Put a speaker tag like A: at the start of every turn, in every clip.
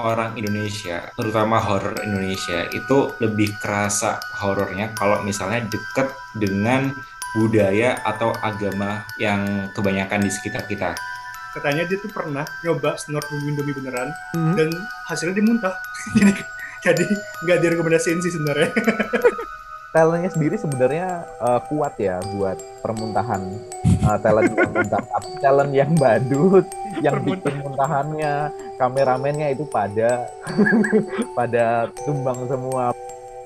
A: orang Indonesia, terutama horor Indonesia, itu lebih kerasa horornya kalau misalnya deket dengan budaya atau agama yang kebanyakan di sekitar kita.
B: Katanya dia tuh pernah nyoba snorkeling Indomie beneran hmm. dan hasilnya dia muntah. jadi nggak direkomendasiin sih sebenarnya.
C: talentnya sendiri sebenarnya uh, kuat ya buat permuntahan uh, talent yang muntah talent yang badut yang bikin muntahannya kameramennya itu pada pada tumbang semua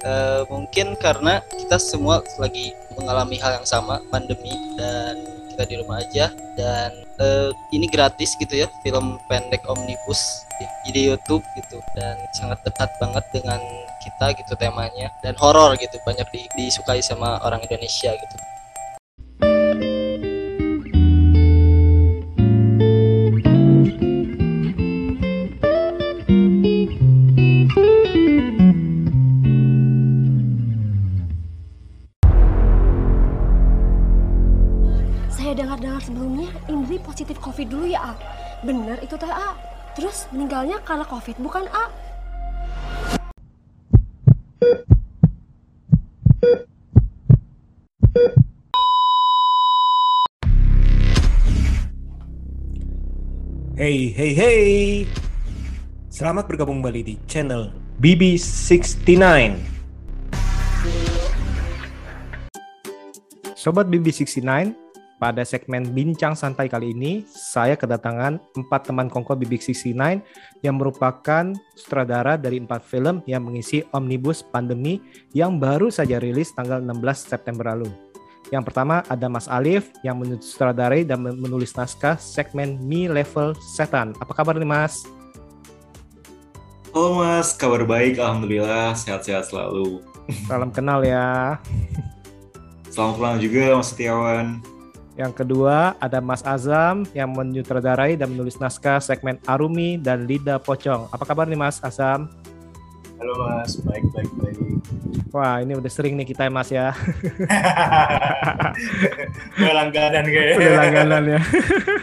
D: uh, mungkin karena kita semua lagi mengalami hal yang sama pandemi dan kita di rumah aja dan uh, ini gratis gitu ya film pendek omnibus di, di YouTube gitu dan sangat dekat banget dengan kita gitu temanya dan horor gitu banyak di, disukai sama orang Indonesia gitu.
E: Positif COVID dulu ya, A. Bener itu teh, A. Terus meninggalnya karena COVID, bukan A.
F: Hey, hey, hey. Selamat bergabung kembali di channel BB69. Sobat BB69, pada segmen Bincang Santai kali ini, saya kedatangan empat teman kongko Bibik 69 yang merupakan sutradara dari empat film yang mengisi Omnibus Pandemi yang baru saja rilis tanggal 16 September lalu. Yang pertama ada Mas Alif yang menutradarai dan menulis naskah segmen Mi Level Setan. Apa kabar nih Mas?
A: Halo Mas, kabar baik Alhamdulillah, sehat-sehat selalu.
F: Salam kenal ya.
A: Selamat pulang juga Mas Setiawan.
F: Yang kedua ada Mas Azam yang menyutradarai dan menulis naskah segmen Arumi dan Lida Pocong. Apa kabar nih Mas Azam?
B: Halo Mas, baik baik baik.
F: Wah ini udah sering nih kita Mas ya.
B: udah langganan kayaknya.
F: Udah langganan ya.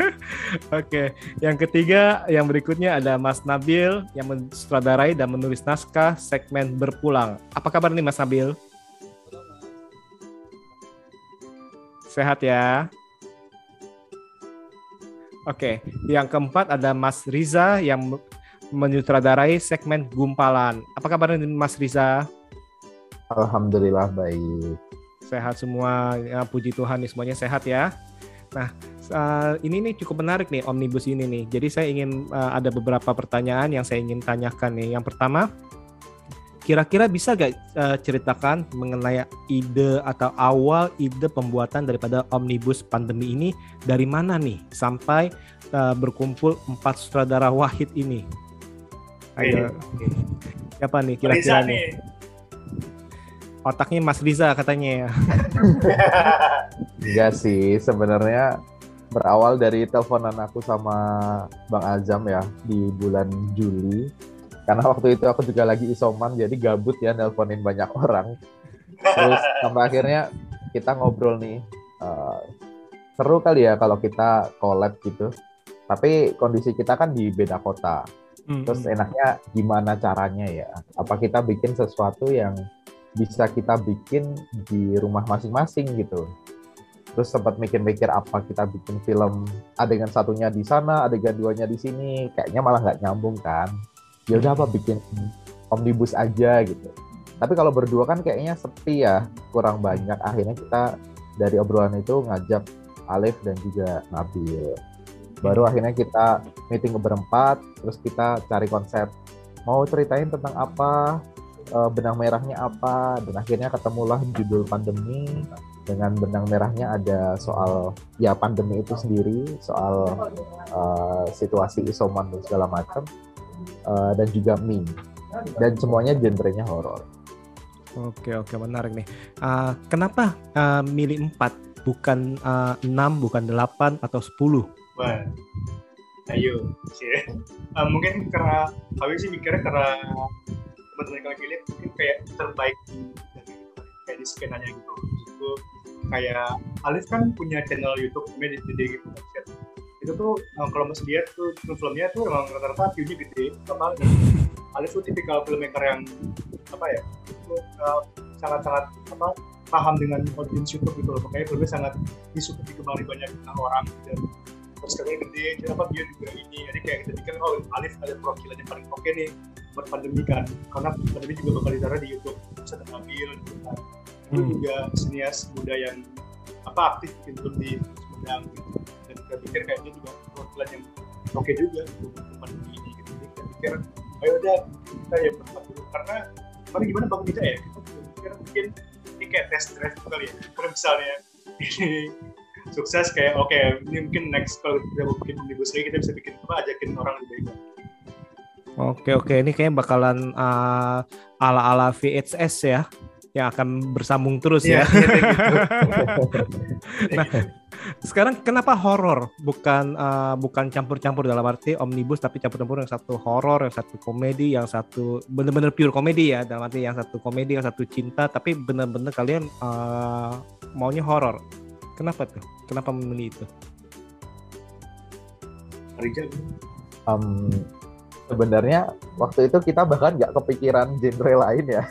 F: Oke, yang ketiga yang berikutnya ada Mas Nabil yang mensutradarai dan menulis naskah segmen Berpulang. Apa kabar nih Mas Nabil? Sehat ya. Oke, yang keempat ada Mas Riza yang menyutradarai segmen Gumpalan. Apa kabar Mas Riza?
C: Alhamdulillah baik.
F: Sehat semua, ya, puji Tuhan nih semuanya sehat ya. Nah, uh, ini nih cukup menarik nih omnibus ini nih. Jadi saya ingin uh, ada beberapa pertanyaan yang saya ingin tanyakan nih. Yang pertama, Kira-kira bisa gak uh, ceritakan mengenai ide atau awal ide pembuatan daripada omnibus pandemi ini dari mana nih sampai uh, berkumpul empat sutradara wahid ini? Ayo, siapa nih kira-kira nih? Otaknya Mas Riza katanya ya.
C: Enggak sih, sebenarnya berawal dari teleponan aku sama Bang Azam ya di bulan Juli karena waktu itu aku juga lagi isoman jadi gabut ya nelponin banyak orang. Terus sampai akhirnya kita ngobrol nih uh, seru kali ya kalau kita collab gitu. Tapi kondisi kita kan di beda kota. Hmm. terus enaknya gimana caranya ya? Apa kita bikin sesuatu yang bisa kita bikin di rumah masing-masing gitu? Terus sempat mikir-mikir apa kita bikin film adegan satunya di sana adegan duanya di sini. Kayaknya malah nggak nyambung kan ya udah apa bikin omnibus aja gitu. Tapi kalau berdua kan kayaknya sepi ya kurang banyak. Akhirnya kita dari obrolan itu ngajak Alif dan juga Nabil. Baru akhirnya kita meeting berempat terus kita cari konsep. Mau ceritain tentang apa eh, benang merahnya apa dan akhirnya ketemulah judul pandemi. Dengan benang merahnya ada soal ya pandemi itu sendiri soal uh, situasi isoman dan segala macam uh, dan juga meme dan semuanya genrenya horor.
F: Oke oke menarik nih. Uh, kenapa uh, milih 4 bukan uh, 6 bukan 8 atau 10?
B: Wah. Ayo, sih. Uh, mungkin karena kami sih mikirnya karena teman-teman pilih mungkin kayak terbaik dari kayak di skenanya gitu. Itu kayak Alif kan punya channel YouTube namanya di gitu itu tuh uh, kalau masih lihat tuh film-filmnya tuh emang rata-rata view-nya gede apa Alif tuh tipikal filmmaker yang apa ya itu, uh, sangat-sangat apa paham dengan audience YouTube gitu loh. Makanya filmnya sangat disukai digemari banyak orang dan terus katanya gede kenapa dia juga ini. Jadi kayak kita pikir oh Alif ada perwakilan yang paling oke nih buat pandemi kan. Karena pandemi juga bakal ditaruh di YouTube bisa tergambil gitu kan. Itu
F: Hmm.
B: juga senias muda yang apa aktif bikin film di Sumedang gitu dan kita pikir kayaknya juga perwakilan yang oke juga gitu untuk pandemi ini gitu. Jadi kita pikir ayo udah kita ya berbuat dulu. Karena karena gimana bang kita ya? Kita juga pikir mungkin ini kayak test drive kali ya. Kalau misalnya ini sukses kayak oke ini mungkin next kalau kita bikin omnibus lagi kita bisa bikin apa ajakin orang lebih baik.
F: Oke oke. Ini kayaknya bakalan uh, ala-ala VHS ya yang akan bersambung terus ya.
B: Iya, gitu.
F: Nah, sekarang kenapa horor bukan uh, bukan campur-campur dalam arti omnibus tapi campur-campur yang satu horor, yang satu komedi, yang satu bener-bener pure komedi ya dalam arti yang satu komedi, yang satu cinta tapi bener-bener kalian uh, maunya horor. Kenapa tuh? Kenapa memilih itu?
B: Rijal
C: Em, sebenarnya waktu itu kita bahkan nggak kepikiran genre lain ya.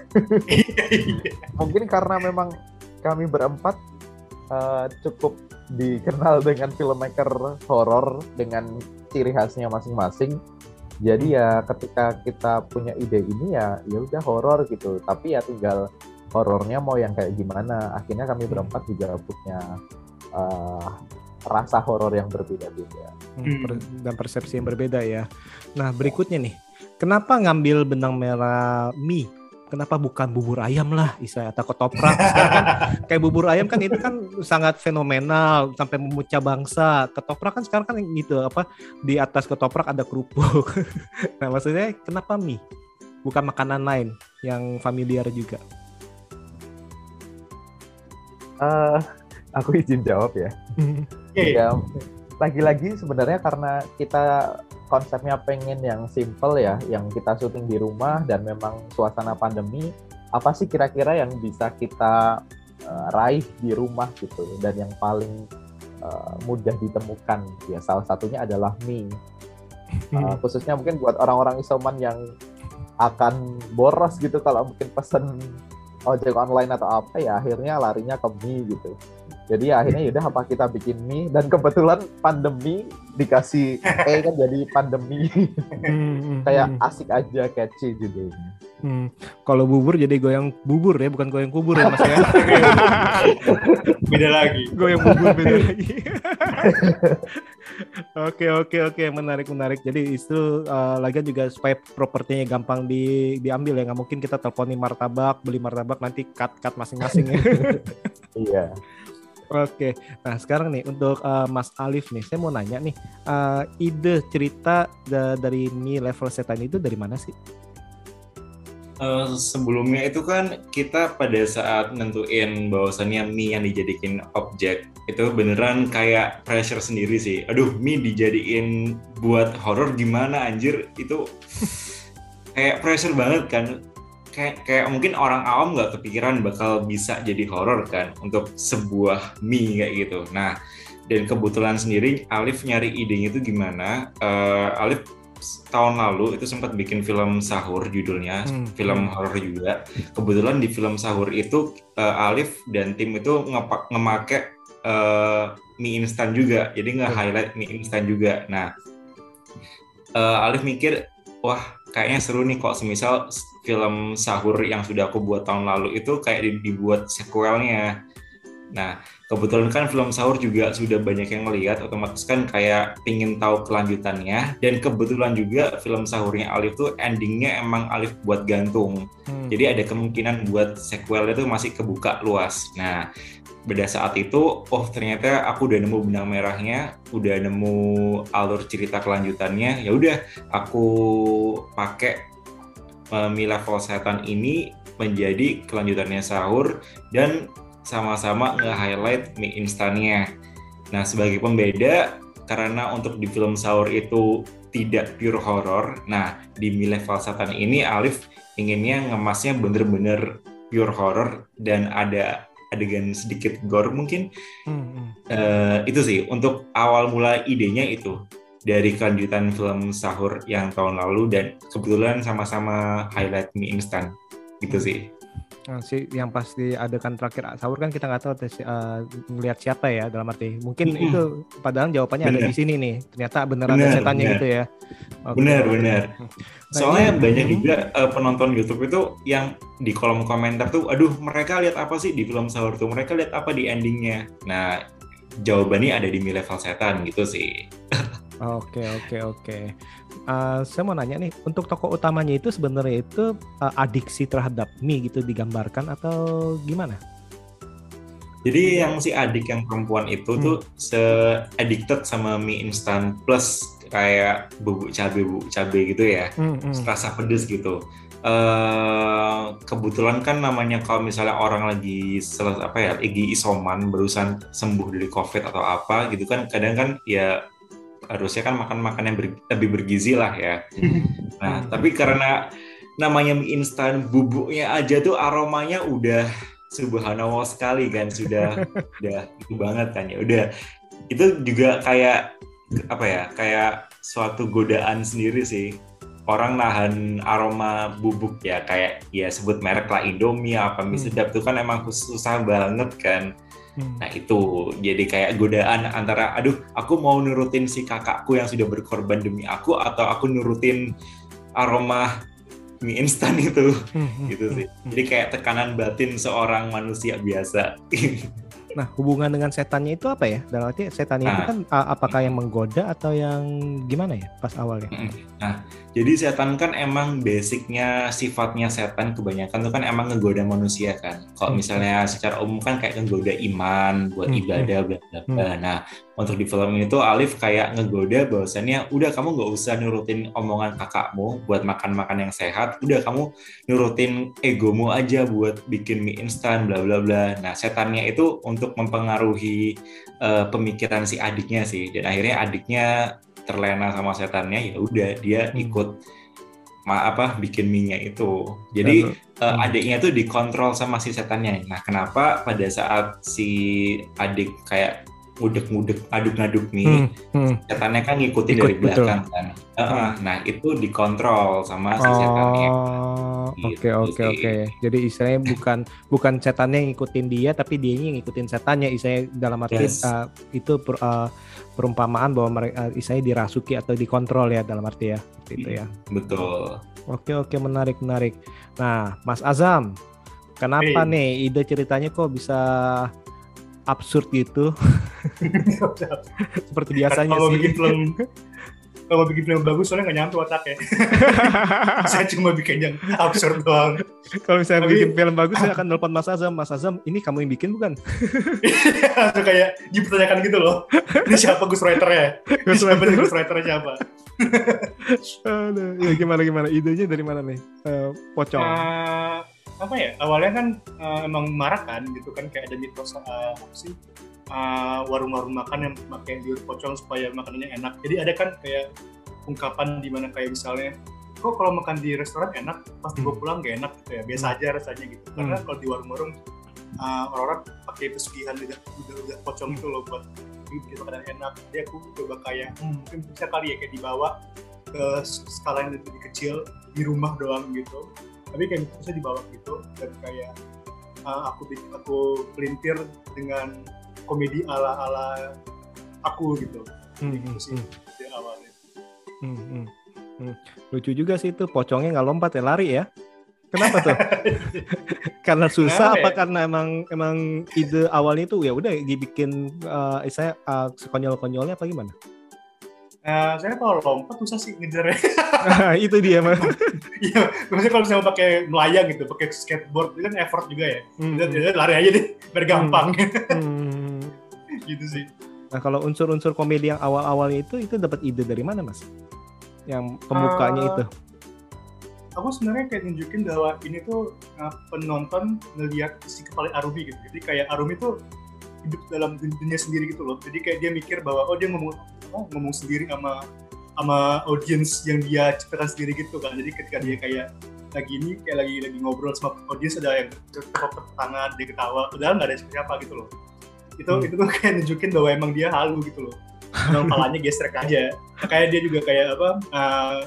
C: Mungkin karena memang kami berempat eh, cukup dikenal dengan filmmaker horor dengan ciri khasnya masing-masing. Jadi ya ketika kita punya ide ini ya ya udah horor gitu. Tapi ya tinggal horornya mau yang kayak gimana. Akhirnya kami berempat juga punya eh, rasa horor yang berbeda-beda.
F: Hmm, per- dan persepsi yang berbeda ya. Nah berikutnya nih, kenapa ngambil benang merah mie? Kenapa bukan bubur ayam lah, Isa atau ketoprak? Kan kayak bubur ayam kan itu kan sangat fenomenal sampai memecah bangsa. Ketoprak kan sekarang kan gitu apa di atas ketoprak ada kerupuk. nah maksudnya kenapa mie? Bukan makanan lain yang familiar juga.
C: Eh, aku izin jawab ya.
B: Iya, iya.
C: Ya, lagi-lagi sebenarnya karena kita konsepnya pengen yang simple ya, yang kita syuting di rumah dan memang suasana pandemi, apa sih kira-kira yang bisa kita eh, raih di rumah gitu dan yang paling eh, mudah ditemukan ya salah satunya adalah mie. Eh, khususnya mungkin buat orang-orang isoman yang akan boros gitu kalau mungkin pesen ojek online atau apa ya akhirnya larinya ke mie gitu. Jadi ya akhirnya yaudah apa kita bikin mie dan kebetulan pandemi dikasih E kan jadi pandemi kayak asik aja catchy judulnya.
F: Hmm, Kalau bubur jadi goyang bubur ya, bukan goyang kubur ya mas ya.
B: beda lagi
F: goyang bubur beda lagi. Oke oke oke menarik menarik. Jadi itu uh, lagian juga supaya propertinya gampang di diambil ya. Nggak mungkin kita teleponin martabak, beli martabak nanti cut cut masing-masing ya.
C: Iya.
F: Oke, nah sekarang nih untuk uh, Mas Alif nih, saya mau nanya nih, uh, ide cerita da- dari Mi Level Setan itu dari mana sih?
A: Eh, sebelumnya itu kan kita pada saat nentuin bahwasannya mie yang dijadikan objek itu beneran kayak pressure sendiri sih. Aduh, mie dijadiin buat horor gimana anjir? Itu kayak pressure banget kan. Kayak, kayak mungkin orang awam nggak kepikiran bakal bisa jadi horor kan untuk sebuah mie kayak gitu. Nah, dan kebetulan sendiri Alif nyari idenya itu gimana? Eh, Alif tahun lalu itu sempat bikin film sahur judulnya
F: Hmm.
A: film horor juga kebetulan di film sahur itu eh, Alif dan tim itu ngepak ngemake eh, mie instan juga jadi nge-highlight mie instan juga nah eh, Alif mikir wah kayaknya seru nih kok. Semisal film sahur yang sudah aku buat tahun lalu itu kayak di- dibuat sequelnya. Nah kebetulan kan film sahur juga sudah banyak yang melihat otomatis kan kayak pingin tahu kelanjutannya. Dan kebetulan juga film sahurnya Alif tuh endingnya emang Alif buat gantung.
F: Hmm.
A: jadi ada kemungkinan buat sequel itu masih kebuka luas. Nah pada saat itu oh ternyata aku udah nemu benang merahnya udah nemu alur cerita kelanjutannya ya udah aku pakai Mi Level Setan ini menjadi kelanjutannya sahur dan sama-sama nge-highlight mie instannya. Nah, sebagai pembeda karena untuk di film sahur itu tidak pure horror. Nah, di Mi Level ini Alif inginnya ngemasnya bener-bener pure horror dan ada adegan sedikit gore mungkin.
F: Hmm.
A: Eh, itu sih untuk awal mula idenya itu dari kelanjutan film sahur yang tahun lalu dan kebetulan sama-sama highlight mie instan. Gitu sih
F: si yang pasti adegan terakhir sahur kan kita nggak tahu tes- eh, ngelihat siapa ya dalam arti mungkin
A: Mm-mm.
F: itu padahal jawabannya ada
A: Bener.
F: di sini nih ternyata beneran ada
A: Bener,
F: setannya
A: bener.
F: gitu ya Oke.
A: benar benar
F: Nah,
A: soalnya
F: ini-
A: banyak
F: Hmm.
A: juga eh, penonton YouTube itu yang di kolom komentar tuh aduh mereka lihat apa sih di film sahur tuh mereka lihat apa di endingnya nah jawabannya ada di mie level setan gitu sih
F: Oke oke oke. Eh, saya mau nanya nih, untuk tokoh utamanya itu sebenarnya itu eh, adiksi terhadap mie gitu digambarkan atau gimana?
A: Jadi yang si adik yang perempuan itu
F: Hmm.
A: tuh se addicted sama mie instan plus kayak bubuk cabe bubuk cabe gitu ya,
F: Hmm, hmm.
A: rasa pedes gitu. eh kebetulan kan namanya kalau misalnya orang lagi sel- apa ya lagi isoman barusan sembuh dari covid atau apa gitu kan kadang kan ya harusnya kan makan makan yang ber- lebih bergizi lah ya. Nah tapi karena namanya mie instan bubuknya aja tuh aromanya udah subhanallah sekali kan sudah udah itu banget kan ya udah itu juga kayak apa ya kayak suatu godaan sendiri sih orang nahan aroma bubuk ya kayak ya sebut merek lah Indomie apa mie
F: Hmm.
A: sedap tuh kan emang susah banget kan
F: Hmm.
A: nah itu jadi kayak godaan antara aduh aku mau nurutin si kakakku yang sudah berkorban demi aku atau aku nurutin aroma mie instan itu
F: Hmm, hmm,
A: gitu
F: hmm,
A: sih
F: hmm.
A: jadi kayak tekanan batin seorang manusia biasa
F: Nah, hubungan dengan setannya itu apa ya? Dalam arti setannya itu
A: Nah.
F: kan a- apakah yang menggoda atau yang gimana ya pas awalnya?
A: Jadi setan kan emang basicnya sifatnya setan kebanyakan tuh kan emang ngegoda manusia kan. Kalau
F: Hmm.
A: misalnya secara umum kan kayak ngegoda iman buat
F: Hmm,
A: ibadah bla bla bla. Nah untuk di film ini tuh Alif kayak ngegoda bahwasannya udah kamu nggak usah nurutin omongan kakakmu buat makan makan yang sehat. Udah kamu nurutin egomu aja buat bikin mie instan bla bla bla. Nah setannya itu untuk mempengaruhi eh, pemikiran si adiknya sih. Dan akhirnya adiknya terlena sama setannya ya udah dia
F: Hmm.
A: ikut ma apa bikin mie-nya itu. Jadi eh,
F: hmm.
A: adiknya tuh dikontrol sama si setannya. Nah, kenapa pada saat si adik kayak ngudek-ngudek aduk-ngaduk mie,
F: Hmm, hmm.
A: setannya kan ngikutin
F: Ikut,
A: dari
F: betul.
A: belakang kan. Heeh, Nah, itu dikontrol sama si setannya.
F: Oh, oke
A: Gitu
F: oke oke. Jadi istilahnya bukan bukan setannya yang ngikutin dia, tapi dia yang ngikutin setannya. Istilahnya dalam arti
A: Yes.
F: uh, itu per- uh, perumpamaan bahwa mereka uh, istilahnya dirasuki atau dikontrol ya dalam arti ya, seperti itu ya.
A: Betul.
F: Oke oke menarik menarik. Nah, Mas Azam, kenapa
B: Hey.
F: nih ide ceritanya kok bisa absurd gitu seperti biasanya
B: kalau
F: sih?
B: bikin film kalau bikin film bagus soalnya nggak nyampe otaknya saya cuma bikin yang absurd doang
F: Kalau misalnya
B: Tapi-
F: bikin film bagus, saya akan nelpon Mas Azam. Mas Azam, ini kamu yang bikin bukan?
B: Langsung kayak dipertanyakan gitu loh ini siapa ghostwriter-nya siapa nih ghostwriter-nya siapa
F: Aduh, ya gimana gimana? Idenya dari mana nih? Eh, pocong.
B: Eh, apa ya awalnya kan eh, emang marak kan gitu kan kayak ada mitos eh, apa sih eh, warung-warung makan yang pakai biur pocong supaya makanannya enak. Jadi ada kan kayak ungkapan di mana kayak misalnya kok kalau makan di restoran enak pas dibawa pulang gak enak gitu ya. Biasa aja rasanya gitu. Karena
F: Hmm.
B: kalau di warung-warung eh, orang-orang pakai pesugihan lidah lidah lidah pocong itu loh buat bikin makanan enak. Jadi aku coba kayak hmm, mungkin bisa kali ya kayak dibawa ke skala yang lebih kecil di rumah doang gitu tapi kayak bisa dibawa gitu dan kayak uh, aku aku pelintir dengan komedi ala ala aku gitu
F: Hmm,
B: gitu
F: hmm,
B: sih
F: hmm,
B: di awalnya
F: hmm, hmm, hmm. Lucu juga sih itu pocongnya nggak lompat ya lari ya. Kenapa tuh? karena susah
B: Kenapa
F: apa
B: ya?
F: karena emang emang ide awalnya itu ya udah dibikin uh, saya uh, sekonyol-konyolnya apa gimana?
B: Nah, saya kalau lompat susah sih ngejarnya.
F: itu dia mah.
B: Iya, maksudnya kalau misalnya pakai melayang gitu, pakai skateboard itu kan effort juga ya.
F: Hmm,
B: Jadi lari aja deh, biar gampang
F: hmm.
B: gitu sih.
F: Nah kalau unsur-unsur komedi yang awal-awalnya itu itu dapat ide dari mana mas? Yang pemukanya
B: Eh,
F: itu?
B: Aku sebenarnya kayak nunjukin bahwa ini tuh uh, penonton ngelihat si kepala Arumi gitu. Jadi kayak Arumi tuh hidup dalam dun- dunia sendiri gitu loh. Jadi kayak dia mikir bahwa oh dia ngomong apa, ngomong sendiri sama sama audiens yang dia ciptakan sendiri gitu kan. Jadi ketika dia kayak lagi ini kayak lagi lagi ngobrol sama audiens ada yang tepuk tangan dia ketawa padahal nggak ada siapa gitu loh itu
F: Hmm.
B: itu tuh kayak nunjukin bahwa emang dia halu gitu loh emang palanya gesrek aja makanya dia juga kayak apa eh,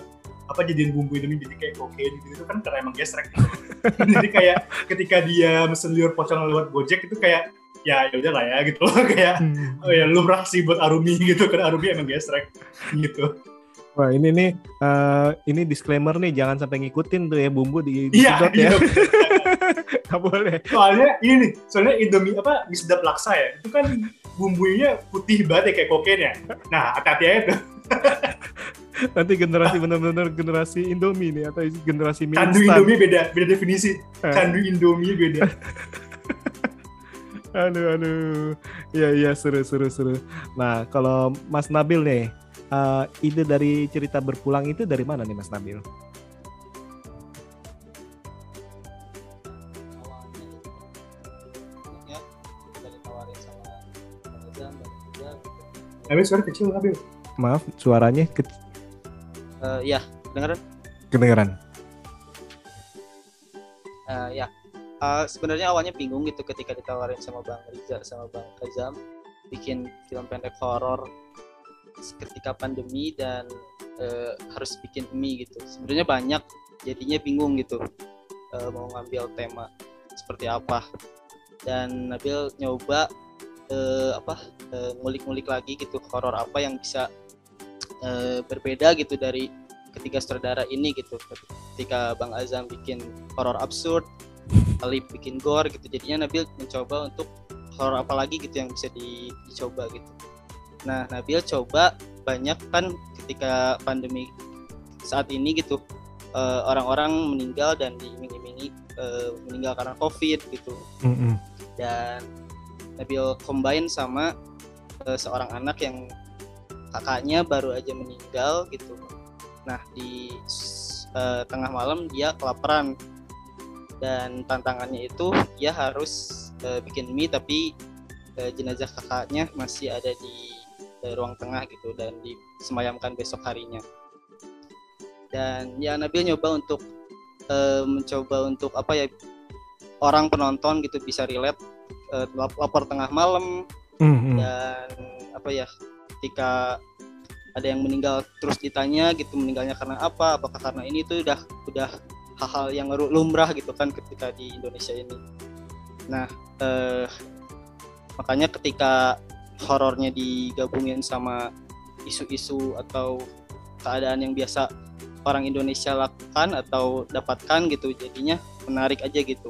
B: apa jadiin bumbu ini jadi kayak kokain gitu itu kan karena emang gesrek gitu. jadi kayak ketika dia mesen liur pocong lewat gojek itu kayak ya ya udah lah ya gitu loh kayak oh ya lumrah sih buat Arumi gitu kan Arumi emang gesrek gitu
F: Wah ini nih eh, ini disclaimer nih jangan sampai ngikutin tuh ya bumbu di, di
B: iya
F: sedot ya.
B: iya.
F: Nggak boleh.
B: soalnya ini soalnya Indomie apa di sedap laksa ya itu kan bumbunya putih banget ya kayak kokain ya nah hati-hati aja tuh
F: Nanti generasi benar-benar generasi Indomie nih atau generasi mie
B: candu. Indomie beda beda definisi
F: Eh.
B: candu Indomie beda
F: Aduh aduh. Iya iya seru seru seru. Nah kalau Mas Nabil nih eh, ide dari cerita berpulang itu dari mana nih Mas Nabil?
B: tapi suara kecil tapi
F: Maaf suaranya ke-
D: Eh, ya dengeran
F: kedengeran.
D: Eh, ya Eh, sebenarnya awalnya bingung gitu ketika ditawarin sama Bang Riza sama Bang Azam bikin film pendek horor ketika pandemi dan eh, harus bikin mie gitu. Sebenarnya banyak jadinya bingung gitu eh, mau ngambil tema seperti apa. Dan Nabil nyoba eh, apa ngulik-ngulik lagi gitu horor apa yang bisa berbeda gitu dari ketiga sutradara ini gitu. Ketika Bang Azam bikin horor absurd Alif bikin gore gitu jadinya Nabil mencoba untuk horor apa lagi gitu yang bisa di- dicoba gitu nah Nabil coba banyak kan ketika pandemi saat ini gitu eh, orang-orang meninggal dan diiming-imingi eh, meninggal karena covid gitu
F: Mm-mm.
D: dan Nabil combine sama eh, seorang anak yang kakaknya baru aja meninggal gitu. Nah di eh, tengah malam dia kelaparan dan tantangannya itu dia harus eh, bikin mie tapi eh, jenazah kakaknya masih ada di eh, ruang tengah gitu dan disemayamkan besok harinya. Dan ya Nabil nyoba untuk eh, mencoba untuk apa ya orang penonton gitu bisa relate lap- lapor tengah malam
F: Mm-mm.
D: dan apa ya ketika ada yang meninggal terus ditanya gitu meninggalnya karena apa apakah karena ini tuh udah udah hal-hal yang lumrah gitu kan ketika di Indonesia ini nah eh, makanya ketika horornya digabungin sama isu-isu atau keadaan yang biasa orang Indonesia lakukan atau dapatkan gitu jadinya menarik aja gitu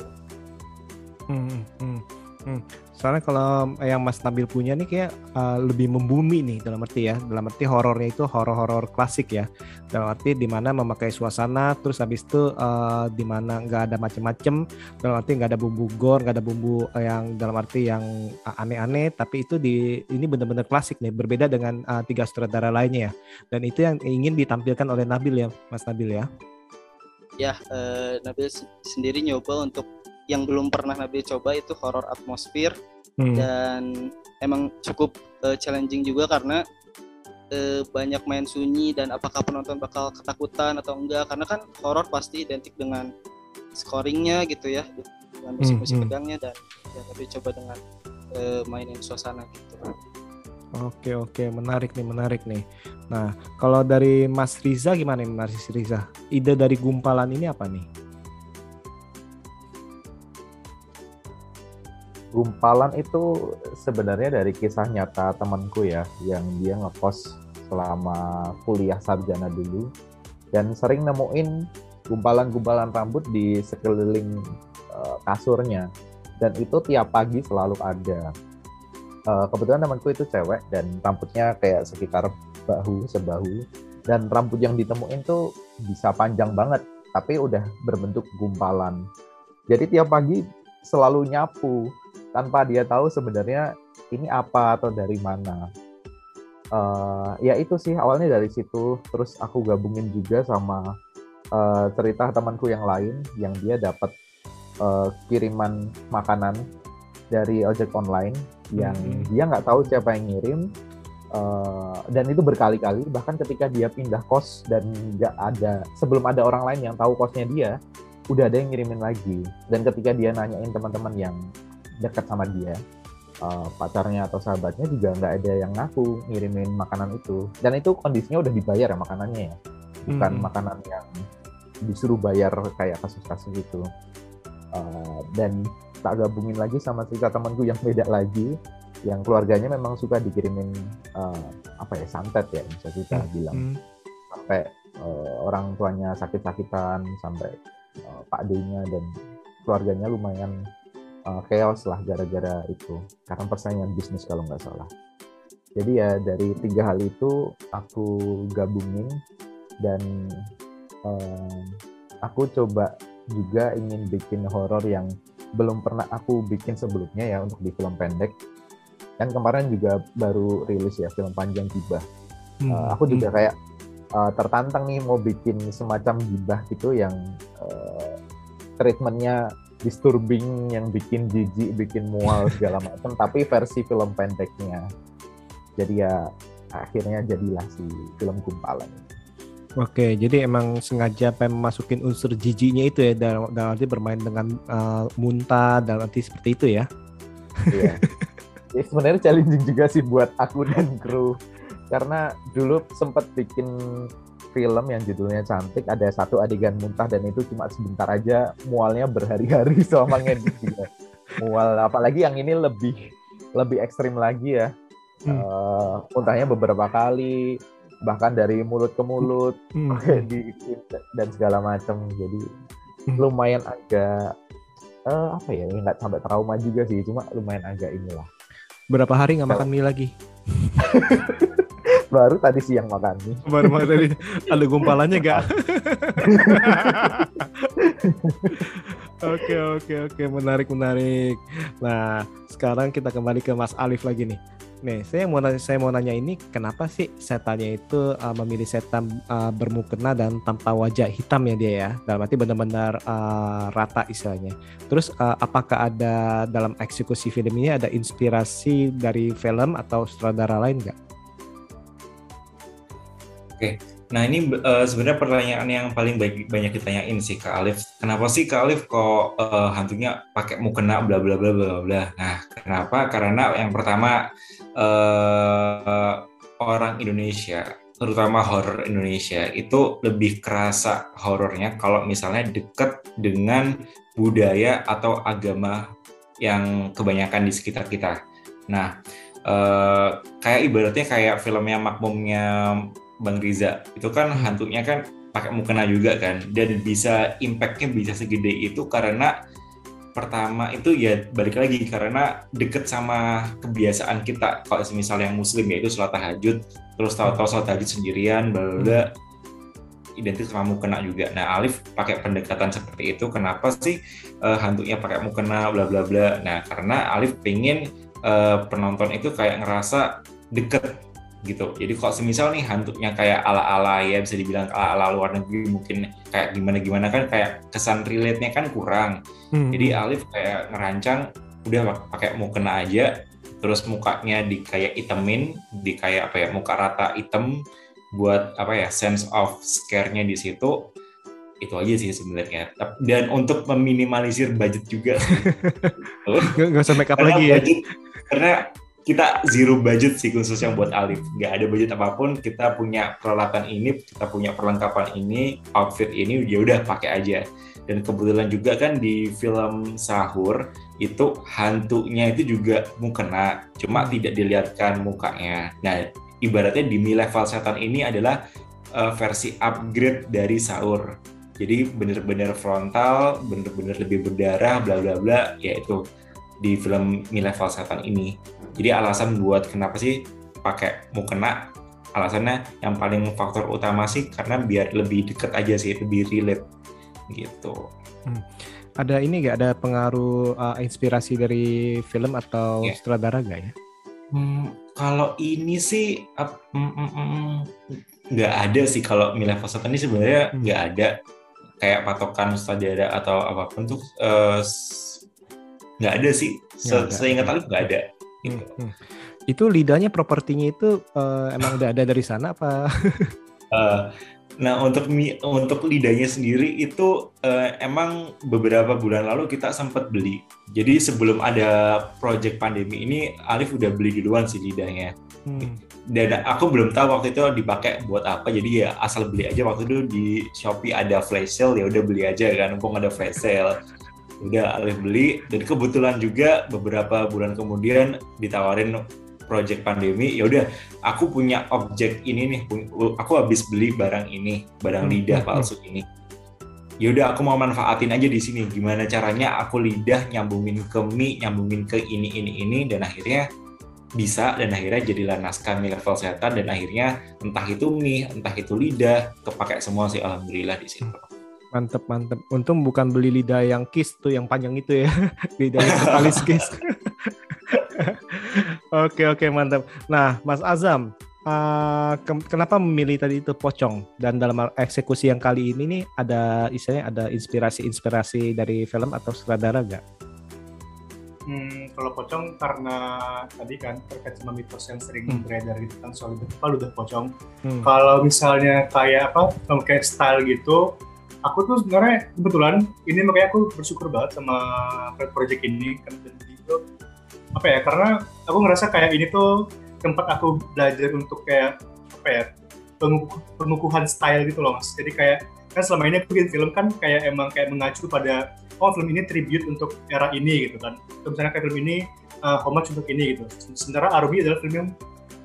F: Hmm, hmm, hmm. Soalnya kalau yang Mas Nabil punya nih kayak uh, lebih membumi nih dalam arti ya, dalam arti horornya itu horor-horor klasik ya, dalam arti di mana memakai suasana, terus habis itu uh, di mana nggak ada macem-macem, dalam arti nggak ada bumbu gore, nggak ada bumbu uh, yang dalam arti yang uh, aneh-aneh, tapi itu di ini benar-benar klasik nih, berbeda dengan uh, tiga sutradara lainnya ya, dan itu yang ingin ditampilkan oleh Nabil ya, Mas Nabil ya.
D: ya eh, Nabil se- sendiri nyoba untuk yang belum pernah Nabil coba itu horor atmosfer
F: Hmm.
D: dan emang cukup eh, challenging juga karena eh, banyak main sunyi dan apakah penonton bakal ketakutan atau enggak karena kan horor pasti identik dengan scoringnya gitu ya dengan musik-musik
F: Hmm, hmm.
D: tegangnya dan ya Nabil coba dengan eh, mainin suasana gitu
F: Oke oke menarik nih menarik nih. Nah kalau dari Mas Riza gimana nih Mas Riza? Ide dari gumpalan ini apa nih?
C: Gumpalan itu sebenarnya dari kisah nyata temanku ya, yang dia ngekos selama kuliah sarjana dulu dan sering nemuin gumpalan-gumpalan rambut di sekeliling eh, kasurnya dan itu tiap pagi selalu ada. Eh, kebetulan temanku itu cewek dan rambutnya kayak sekitar bahu sebahu dan rambut yang ditemuin tuh bisa panjang banget tapi udah berbentuk gumpalan. Jadi tiap pagi selalu nyapu tanpa dia tahu sebenarnya ini apa atau dari mana. Eh, ya itu sih awalnya dari situ. Terus aku gabungin juga sama eh, cerita temanku yang lain yang dia dapat eh, kiriman makanan dari ojek online yang
F: Mhm.
C: dia nggak tahu siapa yang ngirim. Eh, dan itu berkali-kali bahkan ketika dia pindah kos dan nggak ada sebelum ada orang lain yang tahu kosnya dia udah ada yang ngirimin lagi dan ketika dia nanyain teman-teman yang dekat sama dia uh, pacarnya atau sahabatnya juga nggak ada yang ngaku ngirimin makanan itu. Dan itu kondisinya udah dibayar ya makanannya ya. Bukan
F: Hmm.
C: makanan yang disuruh bayar kayak kasus-kasus itu. Uh, dan tak gabungin lagi sama cerita temanku yang beda lagi yang keluarganya memang suka dikirimin uh, apa ya santet ya bisa kita bilang.
F: Hmm.
C: sampai uh, orang tuanya sakit-sakitan sampai uh, Pak D-nya dan keluarganya lumayan uh, chaos lah gara-gara itu. Karena persaingan bisnis kalau nggak salah. Jadi ya dari tiga hal itu aku gabungin dan um, aku coba juga ingin bikin horor yang belum pernah aku bikin sebelumnya ya untuk di film pendek. Kan kemarin juga baru rilis ya film panjang gibah.
F: Hmm.
C: Uh, aku juga kayak uh, tertantang nih mau bikin semacam gibah gitu yang uh, treatmentnya disturbing yang bikin jijik, bikin mual segala macam, tapi versi film pendeknya. Jadi ya akhirnya jadilah si film gumpalan.
F: Oke, jadi emang sengaja pengen masukin unsur jijinya itu ya dalam, dalam arti bermain dengan uh, muntah dalam arti seperti itu ya.
C: Iya. Ya, sebenarnya challenging juga sih buat aku dan kru karena dulu sempat bikin film yang judulnya cantik ada satu adegan muntah dan itu cuma sebentar aja mualnya berhari-hari selama ngedit juga mual apalagi yang ini lebih lebih ekstrim lagi ya
F: Hmm.
C: Eh, muntahnya beberapa kali bahkan dari mulut ke mulut
F: Hmm.
C: kayak di dan segala macam jadi
F: Hmm.
C: lumayan agak eh, apa ya nggak sampai trauma juga sih cuma lumayan agak inilah
F: Berapa hari nggak makan mie lagi?
C: baru tadi siang makan nih
F: Baru makan tadi ada gumpalannya gak? Oke oke oke menarik menarik. Nah sekarang kita kembali ke Mas Alif lagi nih. Nih saya mau nanya, saya mau nanya ini kenapa sih setannya itu uh, memilih setan uh, bermukena dan tanpa wajah hitam ya dia ya? Dalam arti benar-benar uh, rata istilahnya. Terus uh, apakah ada dalam eksekusi film ini ada inspirasi dari film atau sutradara lain nggak?
A: Nah ini eh, sebenarnya pertanyaan yang paling banyak, banyak ditanyain sih Kak Alif. Kenapa sih Kak Alif kok eh, hantunya pakai mukena bla bla bla bla bla. Nah kenapa? Karena yang pertama eh, orang Indonesia, terutama horor Indonesia itu lebih kerasa horornya kalau misalnya deket dengan budaya atau agama yang kebanyakan di sekitar kita. Nah eh, kayak ibaratnya kayak filmnya Makmumnya Bang Riza. Itu kan hantunya kan pakai mukena juga kan. Dan bisa impactnya bisa segede itu karena pertama itu ya balik lagi karena deket sama kebiasaan kita. Kalau misal yang muslim ya itu sholat tahajud terus tahu-tahu sholat tahajud sendirian bla bla identik sama mukena juga. Nah Alif pakai pendekatan seperti itu kenapa sih eh, hantunya pakai mukena bla bla bla. Nah karena Alif pengen eh, penonton itu kayak ngerasa deket gitu. Jadi kalau semisal nih hantunya kayak ala-ala ya bisa dibilang ala-ala luar negeri mungkin kayak gimana-gimana kan kayak kesan relate-nya kan kurang.
F: Hmm.
A: Jadi Alif kayak ngerancang udah pakai mukena aja terus mukanya di kayak itemin di kayak apa ya muka rata item buat apa ya sense of scare-nya di situ itu aja sih sebenarnya dan untuk meminimalisir budget juga.
F: Nggak, usah make up
A: karena
F: lagi ya.
A: karena kita zero budget sih khusus yang buat Alif. Nggak ada budget apa pun kita punya peralatan ini kita punya perlengkapan ini outfit ini ya udah pakai aja. Dan kebetulan juga kan di film sahur itu hantunya itu juga mukena cuma tidak dilihatkan mukanya. Nah ibaratnya di Mi level setan ini adalah uh, versi upgrade dari sahur. Jadi bener-bener frontal bener-bener lebih berdarah bla bla bla yaitu di film Mi level setan ini jadi alasan buat kenapa sih pakai mukena alasannya yang paling faktor utama sih karena biar lebih deket aja sih lebih relate gitu
F: Ada ini nggak ada pengaruh uh, inspirasi dari film atau
A: Iya.
F: sutradara nggak ya?
A: Hmm, kalau ini sih ap- mm, mm, mm, nggak ada sih kalau Mi level setan ini sebenarnya
F: Hmm.
A: nggak ada kayak patokan sutradara atau apa pun tuh s- nggak ada sih Se- seingat Alif nggak ada gitu.
F: Hmm, hmm. Itu lidahnya propertinya itu uh, emang udah ada dari sana apa?
A: Eh, Nah untuk untuk lidahnya sendiri itu eh, emang beberapa bulan lalu kita sempat beli. Jadi sebelum ada project pandemi ini Alif udah beli duluan sih lidahnya.
F: Hmm.
A: Dan aku belum tahu waktu itu dipakai buat apa. Jadi ya asal beli aja waktu itu di Shopee ada flash sale ya udah beli aja kan. Mumpung ada flash sale. Udah Alif beli. Dan kebetulan juga beberapa bulan kemudian ditawarin project pandemi. Ya udah aku punya objek ini nih. Aku habis beli barang ini barang
F: Hmm,
A: lidah
F: hmm,
A: palsu ini. Ya udah aku mau manfaatin aja di sini. Gimana caranya aku lidah nyambungin ke mie nyambungin ke ini ini ini dan akhirnya bisa dan akhirnya jadilah naskah mie level setan dan akhirnya entah itu mie entah itu lidah kepakai semua sih. Alhamdulillah di situ
F: Mantep mantep. Untung bukan beli lidah yang kiss tuh yang panjang itu ya. lidah yang ketalis kiss. oke oke mantap. Nah Mas Azam, eh, ke- kenapa memilih tadi itu pocong? Dan dalam eksekusi yang kali ini nih ada istilahnya ada inspirasi-inspirasi dari film atau sutradara nggak?
B: Hmm, kalau pocong karena tadi kan terkait sama mitos yang sering
F: Hmm.
B: beredar gitu kan soal apa ludah pocong.
F: Hmm.
B: Kalau misalnya kayak apa, kayak style gitu, aku tuh sebenarnya kebetulan ini makanya aku bersyukur banget sama project ini kan itu apa ya karena aku ngerasa kayak ini tuh tempat aku belajar untuk kayak apa ya penguku- pengukuhan style gitu loh mas. Jadi kayak kan selama ini aku bikin film kan kayak emang kayak mengacu pada oh film ini tribute untuk era ini gitu kan. Atau misalnya kayak film ini uh, homage untuk ini gitu. Sementara Arumi adalah film yang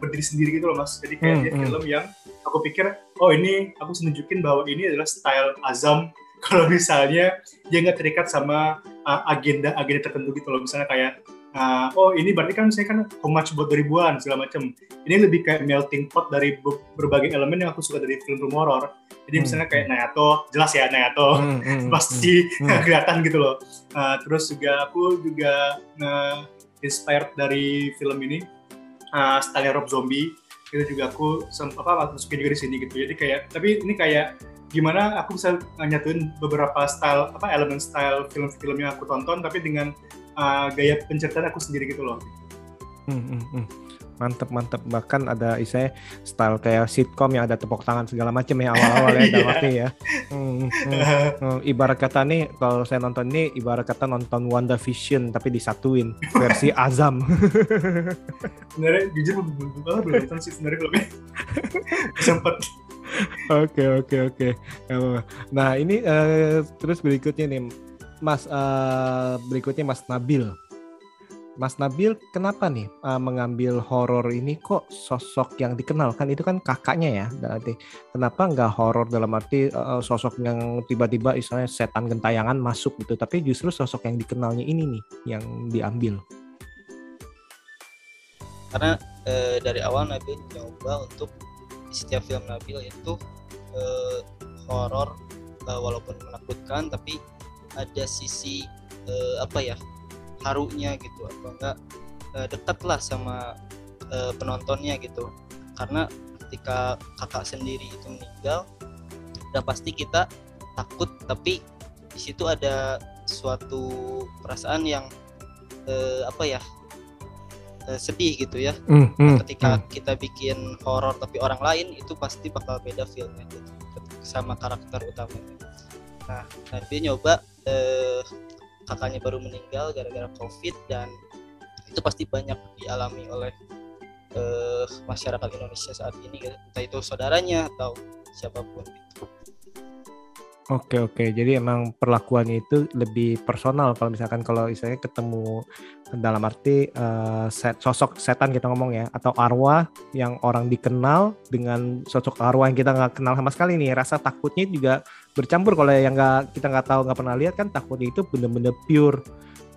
B: berdiri sendiri gitu loh mas. Jadi kayak
F: Hmm,
B: dia
F: hmm.
B: film yang aku pikir oh ini aku bisa nunjukin bahwa ini adalah style Azam kalau misalnya dia nggak terikat sama uh, agenda agenda tertentu gitu loh misalnya kayak uh, oh ini berarti kan misalnya kan homage buat 2000-an segala macam ini lebih kayak melting pot dari be- berbagai elemen yang aku suka dari film horor jadi
F: Hmm.
B: misalnya kayak Nayato jelas ya Nayato
F: Hmm, hmm,
B: pasti
F: Hmm.
B: kelihatan gitu loh. Uh, terus juga aku juga uh, inspired dari film ini uh, style Rob Zombie itu juga aku apa masukin juga di sini gitu. Jadi kayak tapi ini kayak gimana aku bisa nyatuin beberapa style apa elemen style film-film yang aku tonton tapi dengan uh, gaya penceritaan aku sendiri gitu loh.
F: Hmm, hmm, hmm. Mantep mantep bahkan ada istilahnya style kayak sitkom yang ada tepuk tangan segala macam ya awal-awal ya dalam
B: Iya.
F: arti ya. Hmm, hmm. Hmm, ibarat kata nih kalau saya nonton ini ibarat kata nonton WandaVision tapi disatuin versi Azam.
B: sebenarnya jujur belum belum belum belum nonton sih sebenarnya filmnya. Sempat
F: Oke oke oke. Nah ini eh, terus berikutnya nih Mas eh, berikutnya Mas Nabil. Mas Nabil kenapa nih eh, mengambil horor ini kok sosok yang dikenal kan itu kan kakaknya ya berarti kenapa nggak horor dalam arti eh, sosok yang tiba-tiba istilahnya setan gentayangan masuk gitu tapi justru sosok yang dikenalnya ini nih yang diambil.
D: karena eh, dari awal Nabil nyoba untuk di setiap film Nabil itu eh, horor eh, walaupun menakutkan tapi ada sisi eh, apa ya harunya gitu atau enggak eh, dekat lah sama eh, penontonnya gitu. Karena ketika kakak sendiri itu meninggal udah pasti kita takut tapi di situ ada suatu perasaan yang eh, apa ya eh, sedih gitu ya.
F: Hmm, hmm,
D: ketika
F: hmm.
D: kita bikin horor tapi orang lain itu pasti bakal beda feelnya gitu sama karakter utamanya. Nah Nabi nyoba eh, kakaknya baru meninggal gara-gara covid dan itu pasti banyak dialami oleh eh, masyarakat Indonesia saat ini gitu. entah itu saudaranya atau siapa pun gitu.
F: Oke oke, jadi emang perlakuannya itu lebih personal kalau misalkan kalau misalnya ketemu dalam arti eh, set, sosok setan kita ngomong ya atau arwah yang orang dikenal dengan sosok arwah yang kita nggak kenal sama sekali nih rasa takutnya juga bercampur kalau yang nggak kita nggak tahu nggak pernah lihat kan takutnya itu bener-bener pure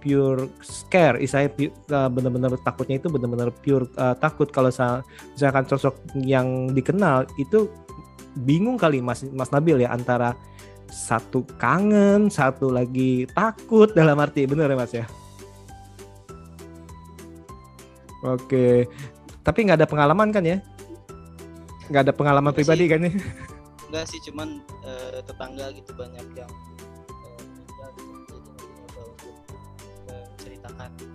F: pure scare, saya bener-bener takutnya itu bener-bener pure eh, takut kalau sa- misalkan sosok yang dikenal itu bingung kali Mas Mas Nabil ya antara satu kangen, satu lagi takut dalam arti bener ya Mas ya. Oke, tapi nggak ada pengalaman kan ya? Nggak ada pengalaman
D: Nggak
F: pribadi kan ya?
D: Enggak sih cuman eh, tetangga gitu banyak yang eh, meninggal gitu jadi nanti nyoba untuk eh, menceritakan gitu.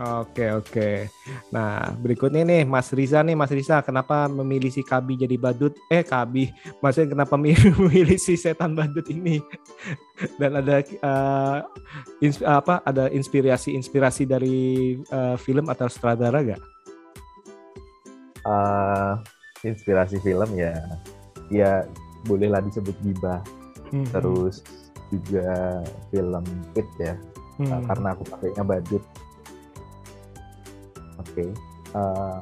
F: Oke oke. Nah berikutnya nih Mas Riza nih Mas Riza kenapa memilih si Kabi jadi badut? Eh Kabi, maksudnya kenapa memilih si setan badut ini? Dan ada uh, ins apa? Ada inspirasi-inspirasi dari uh, film atau sutradara gak?
C: Uh, inspirasi film ya, ya bolehlah disebut gibah. Hmm. Terus juga film It ya, hmm. uh, karena aku pakainya badut Oke. Okay. Uh,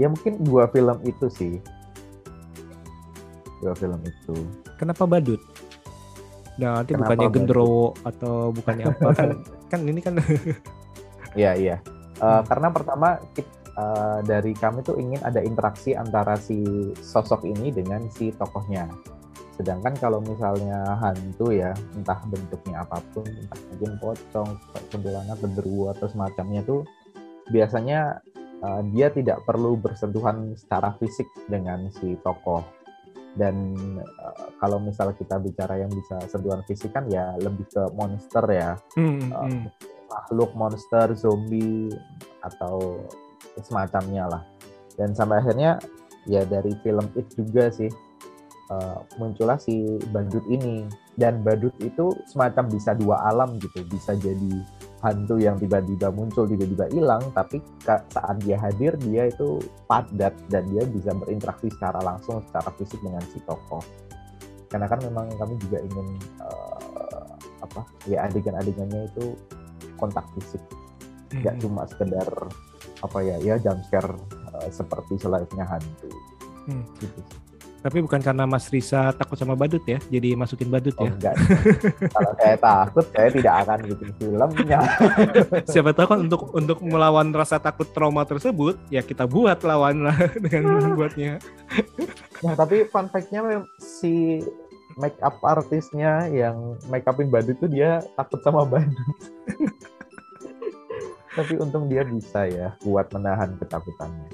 C: ya mungkin dua film itu sih. Dua film itu.
F: Kenapa badut? Nah, nanti Kenapa bukannya gendro atau bukannya apa kan? kan ini kan.
C: Iya iya. Uh, hmm. Karena pertama uh, dari kami tuh ingin ada interaksi antara si sosok ini dengan si tokohnya. Sedangkan kalau misalnya hantu ya, entah bentuknya apa pun, entah mungkin pocong, kuntilanak, genderuwo atau semacamnya tuh biasanya uh, dia tidak perlu bersentuhan secara fisik dengan si tokoh dan uh, kalau misal kita bicara yang bisa sentuhan fisik kan ya lebih ke monster ya hmm, uh, hmm. makhluk monster zombie atau semacamnya lah. Dan sampai akhirnya ya dari film itu juga sih uh, muncullah si badut ini. Dan badut itu semacam bisa dua alam gitu. Bisa jadi hantu yang tiba-tiba muncul tiba-tiba hilang tapi saat dia hadir dia itu padat dan dia bisa berinteraksi secara langsung secara fisik dengan si tokoh. Karena kan memang kami juga ingin uh, apa ya adegan-adegannya itu kontak fisik. Nggak hmm. cuma sekedar apa ya ya jump scare uh, seperti selainnya hantu hmm. gitu
F: tapi bukan karena Mas Risa takut sama badut ya, jadi masukin badut oh, ya?
C: Enggak. Kalau saya takut, saya tidak akan bikin filmnya.
F: Siapa tahu kan untuk untuk melawan rasa takut trauma tersebut, ya kita buat lawan lah dengan membuatnya.
C: Nah, tapi fun fact-nya si make up artisnya yang make upin badut itu dia takut sama badut. tapi untung dia bisa ya buat menahan ketakutannya.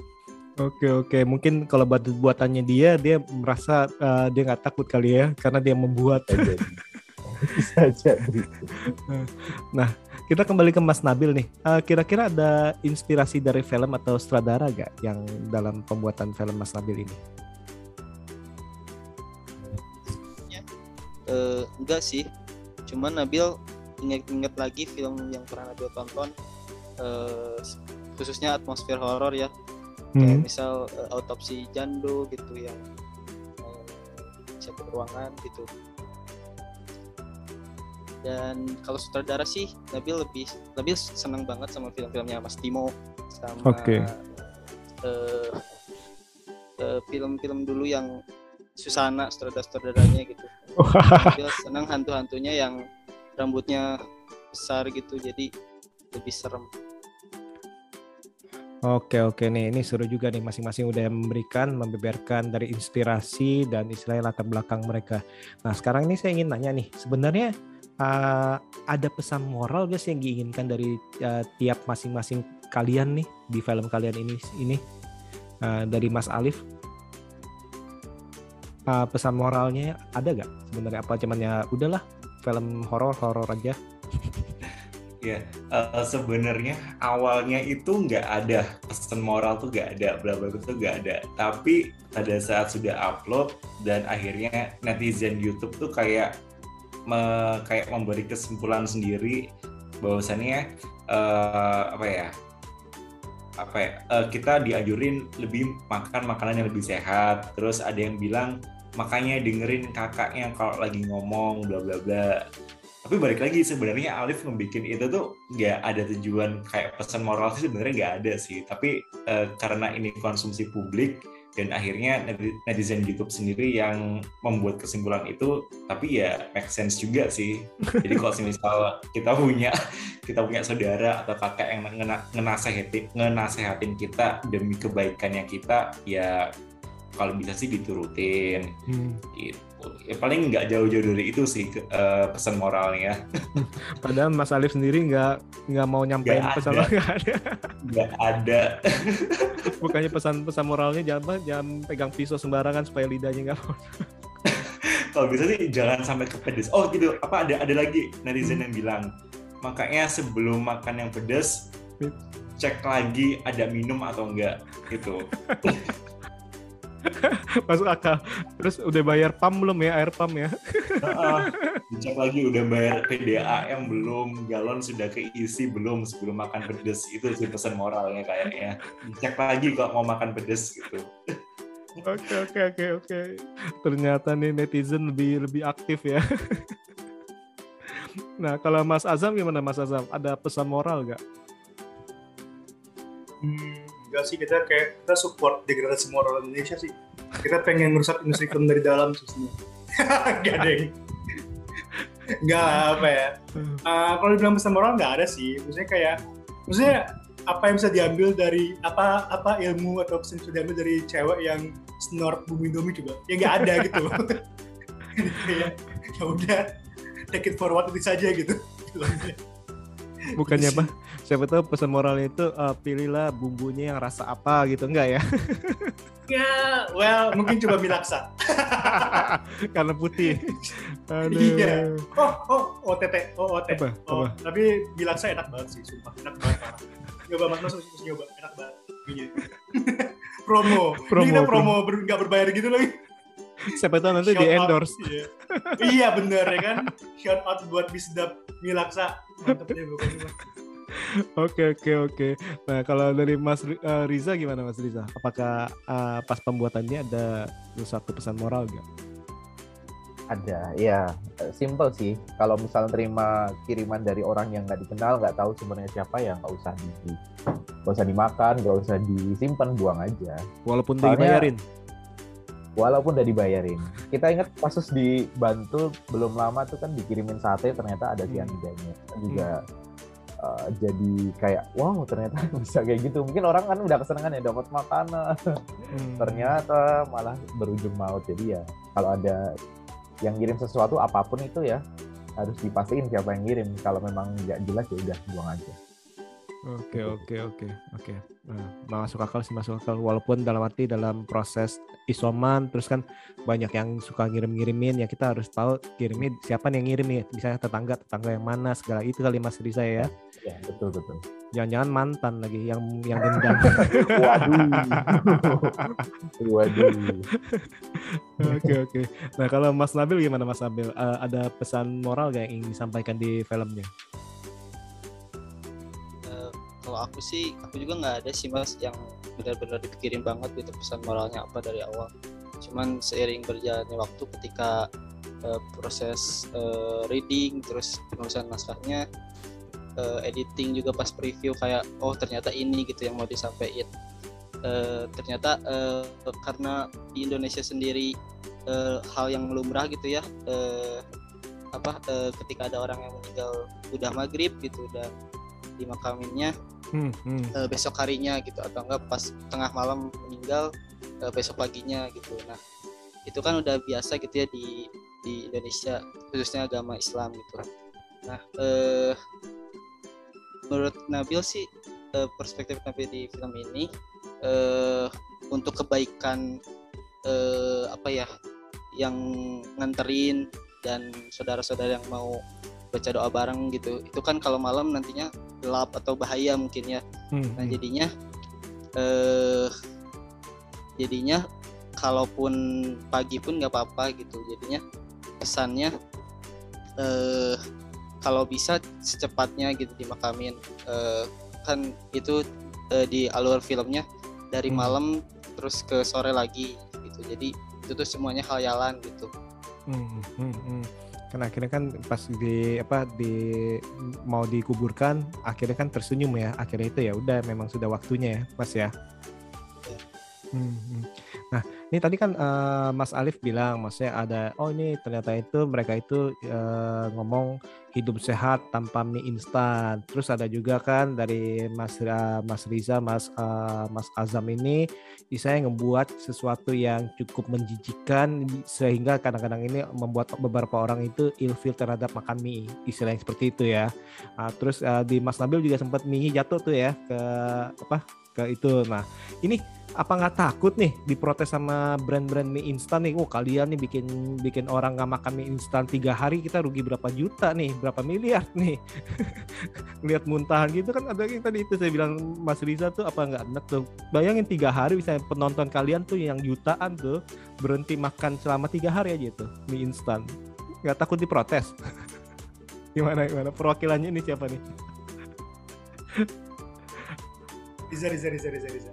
F: Oke oke, mungkin kalau batu buatannya dia, dia merasa uh, dia nggak takut kali ya, karena dia membuat. Bisa jadi. nah, kita kembali ke Mas Nabil nih. eh, kira-kira ada inspirasi dari film atau sutradara gak yang dalam pembuatan film Mas Nabil ini?
D: Uh, enggak sih, cuman Nabil inget-inget lagi film yang pernah Nabil tonton, uh, khususnya atmosfer horor ya. Hmm. kayak misal uh, autopsi jando gitu yang uh, satu ruangan gitu. Dan kalau sutradara sih Nabil lebih Nabil senang banget sama film-filmnya Mas Timo. Sama okay. uh, uh, film-film dulu yang Susana sutradara-sutradaranya gitu. Nabil senang hantu-hantunya yang rambutnya besar gitu jadi lebih serem
F: Oke oke. Nih ini seru juga nih. Masing-masing udah memberikan membeberkan dari inspirasi dan istilahnya latar belakang mereka. Nah sekarang ini saya ingin nanya nih sebenarnya uh, ada pesan moral sih yang diinginkan dari uh, tiap masing-masing kalian nih di film kalian ini ini? Uh, dari Mas Alif? Uh, pesan moralnya ada gak sebenarnya? Apa cuman ya udahlah film horor horor aja
A: Ya, uh, sebenarnya awalnya itu nggak ada pesan moral tuh nggak ada, bla tuh nggak ada. Tapi pada saat sudah upload dan akhirnya netizen YouTube tuh kayak me, kayak memberi kesimpulan sendiri bahwasannya uh, apa ya apa ya uh, kita dianjurin lebih makan makanan yang lebih sehat. Terus ada yang bilang makanya dengerin kakaknya kalau lagi ngomong bla bla bla tapi balik lagi sebenarnya Alif membuat itu tuh nggak ada tujuan kayak pesan moral sih sebenarnya nggak ada sih. Tapi uh, karena ini konsumsi publik dan akhirnya netizen YouTube sendiri yang membuat kesimpulan itu tapi ya make sense juga sih. Jadi kalau misal kita punya kita punya saudara atau kakak yang ngenasehatin ngenasehatin kita demi kebaikannya kita ya kalau bisa sih diturutin hmm. gitu ya paling nggak jauh-jauh dari itu sih uh, pesan moralnya.
F: Padahal Mas Alif sendiri nggak nggak mau nyampein gak pesan
A: nggak ada. Nggak ada.
F: Bukannya pesan-pesan moralnya jangan jangan pegang pisau sembarangan supaya lidahnya nggak
A: Kalau bisa sih jangan sampai ke pedes. Oh gitu. Apa ada ada lagi netizen hmm. yang bilang makanya sebelum makan yang pedas cek lagi ada minum atau enggak gitu.
F: Masuk akal. Terus udah bayar pam belum ya air pam ya?
A: Heeh. Dicek lagi udah bayar PDAM belum, galon sudah keisi belum sebelum makan pedes. Itu sih pesan moralnya kayaknya. Dicek lagi kok mau makan pedes gitu.
F: Oke oke oke oke. Ternyata nih netizen lebih lebih aktif ya. nah kalau Mas Azam gimana Mas Azam? Ada pesan moral nggak?
B: Hmm, enggak sih kita kayak kita support degradasi moral Indonesia sih. Kita pengen merusak industri film dari dalam sih sebenarnya. Enggak deh. Enggak apa ya. Uh, kalau dibilang pesan moral nggak ada sih. Maksudnya kayak maksudnya apa yang bisa diambil dari apa apa ilmu atau pesan bisa diambil dari cewek yang snort bumi domi coba ya nggak ada gitu ya ya udah take it forward itu saja gitu
F: Bukannya apa? Siapa tahu pesan moralnya itu eh, pilihlah bumbunya yang rasa apa gitu enggak ya?
B: ya well mungkin coba milaksa
F: Karena putih. Aduh.
B: Iya. oh oh OTT oh OT
F: Apa?
B: oh
F: Apa?
B: tapi bilaksa enak banget sih sumpah enak banget nyoba mas mas harus nyoba enak banget Gini. promo
F: Promo,
B: Ini kita promo ber- nggak berbayar gitu lagi
F: Siapa tahu nanti
B: Shout
F: di
B: out.
F: endorse.
B: iya. iya bener ya kan shout out buat Bisdap Milaksa mantep deh pokoknya.
F: Oke oke oke. Nah kalau dari Mas eh, Riza gimana Mas Riza? Apakah eh, pas pembuatannya ada satu pesan moral gak?
C: Ada, ya simple sih. Kalau misalnya terima kiriman dari orang yang nggak dikenal, nggak tahu sebenarnya siapa ya nggak usah di, nggak usah dimakan, nggak usah disimpan, buang aja.
F: Walaupun
C: Soalnya-
F: dibayarin.
C: Walaupun udah dibayarin. Kita ingat kasus di Bantul belum lama tuh kan dikirimin sate, ternyata ada
F: Hmm.
C: cyanidanya. Kan Juga uh, jadi kayak wow ternyata bisa kayak gitu. Mungkin orang kan udah kesenangan ya dapat makanan,
F: Hmm.
C: ternyata malah berujung maut. Jadi ya kalau ada yang ngirim sesuatu apa pun itu ya harus dipastiin siapa yang ngirim. Kalau memang nggak jelas ya udah buang aja.
F: Oke oke oke oke. Nah, masuk akal sih masuk akal. Walaupun dalam arti dalam proses isoman terus kan banyak yang suka ngirim-ngirimin ya kita harus tahu kirimnya siapa nih yang ngirim nih. Misalnya tetangga tetangga yang mana segala itu kali Mas Riza ya.
C: Ya betul betul.
F: Jangan-jangan mantan lagi yang yang dendam.
C: Waduh, waduh.
F: Oke oke. Nah kalau Mas Nabil gimana Mas Nabil? Eh, ada pesan moral gak yang ingin disampaikan di filmnya?
D: Kalau aku sih aku juga nggak ada sih mas yang benar-benar dipikirin banget gitu pesan moralnya apa dari awal. Cuman seiring berjalannya waktu ketika eh, proses eh, reading terus penulisan naskahnya eh, editing juga pas preview kayak oh ternyata ini gitu yang mau disampaikan. Eh, ternyata eh, karena di Indonesia sendiri eh, hal yang lumrah gitu ya eh, apa eh, ketika ada orang yang meninggal udah maghrib gitu dan dimakaminnya
F: Hmm, hmm.
D: eh, besok harinya gitu atau enggak pas tengah malam meninggal eh, besok paginya gitu nah itu kan udah biasa gitu ya di di Indonesia khususnya agama Islam gitu nah eh, menurut Nabil sih eh, perspektif Nabil di film ini eh, untuk kebaikan eh, apa ya yang nganterin dan saudara-saudara yang mau baca doa bareng gitu itu kan kalau malam nantinya gelap atau bahaya mungkin ya
F: Hmm,
D: Nah
F: hmm.
D: jadinya eh jadinya kalaupun pagi pun nggak apa-apa gitu. Jadinya pesannya eh kalau bisa secepatnya gitu dimakamin. Eh kan itu eh, di alur filmnya dari
F: Hmm.
D: malam terus ke sore lagi gitu. Jadi itu tuh semuanya khayalan gitu.
F: Hmm, hmm, hmm. Kan akhirnya kan pas di apa di mau dikuburkan akhirnya kan tersenyum ya akhirnya itu ya udah memang sudah waktunya ya Mas ya. Hmm, hmm. Ini tadi kan eh, Mas Alif bilang maksudnya ada oh ini ternyata itu mereka itu eh, ngomong hidup sehat tanpa mie instan. Terus ada juga kan dari Mas Ra- Mas Riza Mas eh, Mas Azam ini saya ngebuat sesuatu yang cukup menjijikan sehingga kadang-kadang ini membuat beberapa orang itu ilfil terhadap makan mie istilahnya seperti itu ya Ah, terus ah, di Mas Nabil juga sempat mie jatuh tuh ya ke apa ke itu nah ini apa nggak takut nih diprotes sama brand-brand mie instan nih? Oh kalian nih bikin bikin orang nggak makan mie instan tiga hari kita rugi berapa juta nih, berapa miliar nih? Lihat muntahan gitu kan ada yang tadi itu saya bilang Mas Riza tuh apa nggak enak tuh? Bayangin tiga hari bisa penonton kalian tuh yang jutaan tuh berhenti makan selama tiga hari aja tuh mie instan. Nggak takut diprotes? gimana gimana perwakilannya ini siapa nih?
B: Riza, Riza, Riza, Riza, Riza.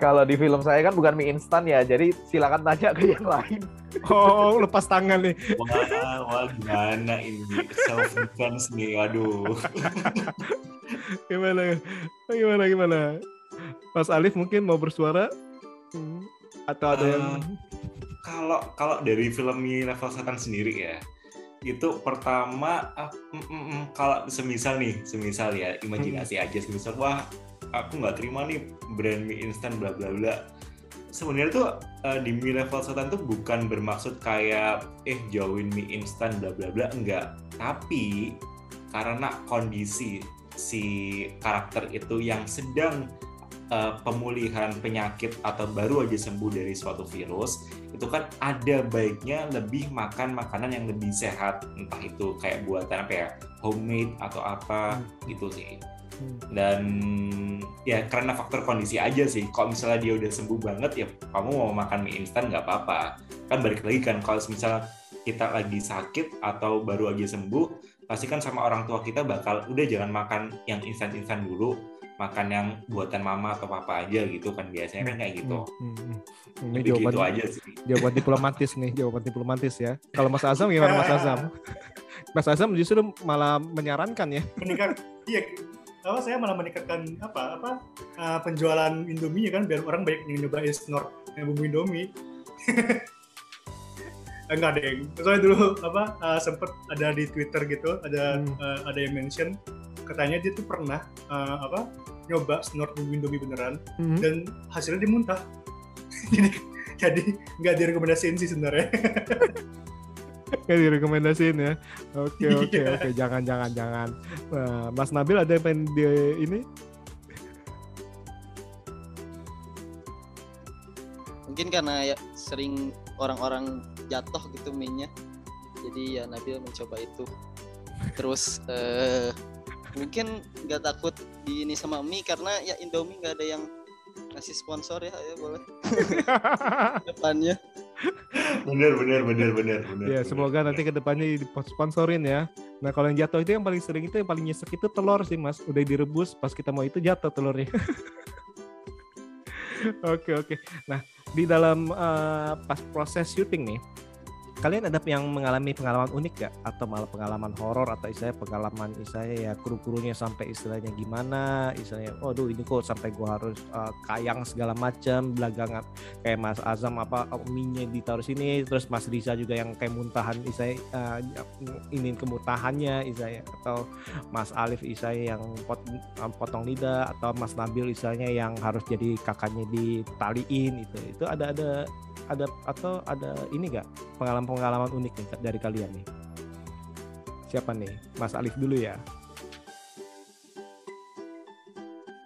C: Kalau di film saya kan bukan mie instan ya, jadi silakan tanya ke yang lain.
F: Oh, lepas tangan nih.
A: Wah, wah gimana ini self defense nih, aduh.
F: gimana, gimana, gimana? Mas Alif mungkin mau bersuara? Hmm, Atau ada yang...
A: Eh, Kalau kalau dari film mie level setan sendiri ya, itu pertama ah, mm, mm, mm, kalau semisal nih, semisal ya imajinasi aja, semisal wah aku nggak terima nih brand mie instan bla bla bla. Sebenarnya tuh eh, di mie level setan tuh bukan bermaksud kayak eh jauhin mie instan bla bla bla enggak, tapi karena kondisi si karakter itu yang sedang eh, pemulihan penyakit atau baru aja sembuh dari suatu virus itu kan ada baiknya lebih makan makanan yang lebih sehat. Entah itu kayak buatan apa ya homemade atau apa gitu sih.
F: Hmm.
A: dan ya karena faktor kondisi aja sih. Kalau misalnya dia udah sembuh banget ya kamu mau makan mie instan nggak apa-apa. Kan balik lagi kan kalau misalnya kita lagi sakit atau baru aja sembuh pasti kan sama orang tua kita bakal udah jangan makan yang instan-instan dulu makan yang buatan mama atau papa aja gitu kan biasanya kan kayak gitu
F: Hmm, hmm. Ini
A: Lebih
F: jawaban,
A: gitu aja sih
F: jawaban diplomatis nih, jawaban diplomatis ya. Kalau Mas Azam gimana Mas Azam? Mas Azam justru malah menyarankan ya.
B: meningkat iya apa saya malah meningkatkan apa apa uh, penjualan Indomie kan biar orang banyak yang nyobain snort yang bumbu Indomie enggak deh soalnya dulu apa uh, sempet ada di Twitter gitu ada
F: Hmm.
B: uh, ada yang mention katanya dia tuh pernah uh, apa nyoba snort bumbu Indomie beneran
F: Hmm.
B: dan hasilnya dia muntah jadi jadi nggak direkomendasiin sih sebenarnya
F: Kayak direkomendasiin ya. Oke oke
B: Iya.
F: oke, jangan jangan jangan. Nah, Mas Nabil ada yang pengen di ini?
D: mungkin karena ya sering orang-orang jatuh gitu minyak jadi ya Nabil mencoba itu terus eh, mungkin nggak takut di ini sama mie karena ya Indomie nggak ada yang ngasih sponsor ya ya boleh depannya
A: bener bener bener bener bener
F: Ya
A: bener.
F: semoga nanti ke depannya sponsorin ya. Nah kalau yang jatuh itu yang paling sering itu yang paling nyesek itu telur sih mas. Udah direbus pas kita mau itu jatuh telurnya. Oke oke. Nah di dalam eh, pas proses syuting nih, kalian ada yang mengalami pengalaman unik gak? Atau malah pengalaman horor atau istilahnya pengalaman istilahnya ya kru-krunya sampai istilahnya gimana? Istilahnya, oh duh ini kok sampai gua harus eh, kayang segala macam belakangan kayak Mas Azam apa mie ditaruh sini terus Mas Riza juga yang kayak muntahan isai uh, ini kemuntahannya isai atau Mas Alif isai yang pot, uh, potong lidah atau Mas Nabil isanya yang harus jadi kakaknya ditaliin itu itu ada ada ada atau ada ini gak pengalaman-pengalaman unik nih dari kalian nih? Siapa nih? Mas Alif dulu ya.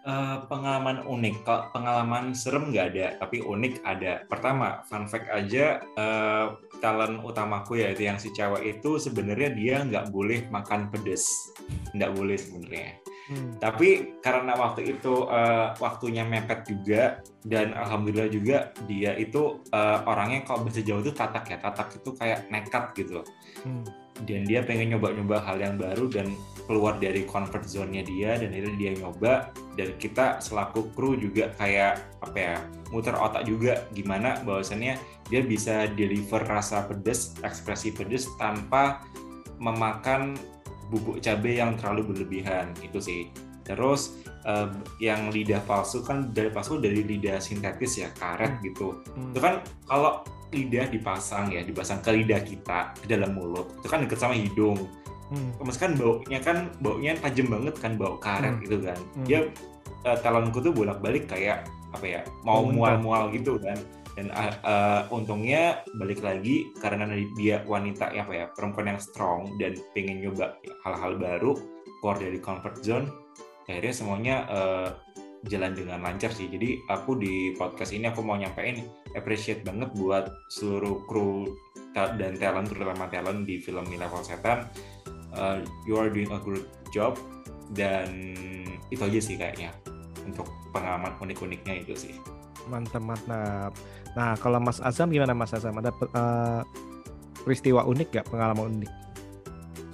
A: Eh, pengalaman unik, kok pengalaman serem nggak ada, tapi unik ada. Pertama, fun fact aja, eh, talent utamaku yaitu yang si cewek itu sebenarnya dia nggak boleh makan pedes, nggak boleh sebenarnya.
F: Hmm.
A: Tapi karena waktu itu eh, waktunya mepet juga dan alhamdulillah juga dia itu eh, orangnya kalau bahasa Jawa itu tatak ya, tatak itu kayak nekat gitu
F: Hmm.
A: dan dia pengen nyoba-nyoba hal yang baru dan keluar dari comfort zone-nya dia dan akhirnya dia nyoba dan kita selaku kru juga kayak apa ya muter otak juga gimana bahwasannya dia bisa deliver rasa pedas ekspresi pedas tanpa memakan bubuk cabai yang terlalu berlebihan itu sih terus eh, yang lidah palsu kan dari palsu dari lidah sintetis ya karet gitu
F: Hmm.
A: itu kan kalau lidah dipasang ya dipasang ke lidah kita ke dalam mulut itu kan deket sama hidung
F: Hmm.
A: Kan baunya kan baunya tajam banget kan bau karet
F: Hmm.
A: gitu kan
F: Hmm.
A: dia eh, talonku tuh bolak balik kayak apa ya mau mual-mual gitu kan dan eh, untungnya balik lagi karena dia wanita ya apa ya perempuan yang strong dan pengen nyoba hal-hal baru keluar dari comfort zone akhirnya semuanya eh, jalan dengan lancar sih. Jadi aku di podcast ini aku mau nyampein appreciate banget buat seluruh kru dan talent terutama talent di film Level Setan. Uh, you are doing a good job dan itu aja sih kayaknya untuk pengalaman unik-uniknya itu sih.
F: Mantap, mantap. Nah, kalau Mas Azam gimana Mas Azam? Ada eh, peristiwa unik gak? Pengalaman unik?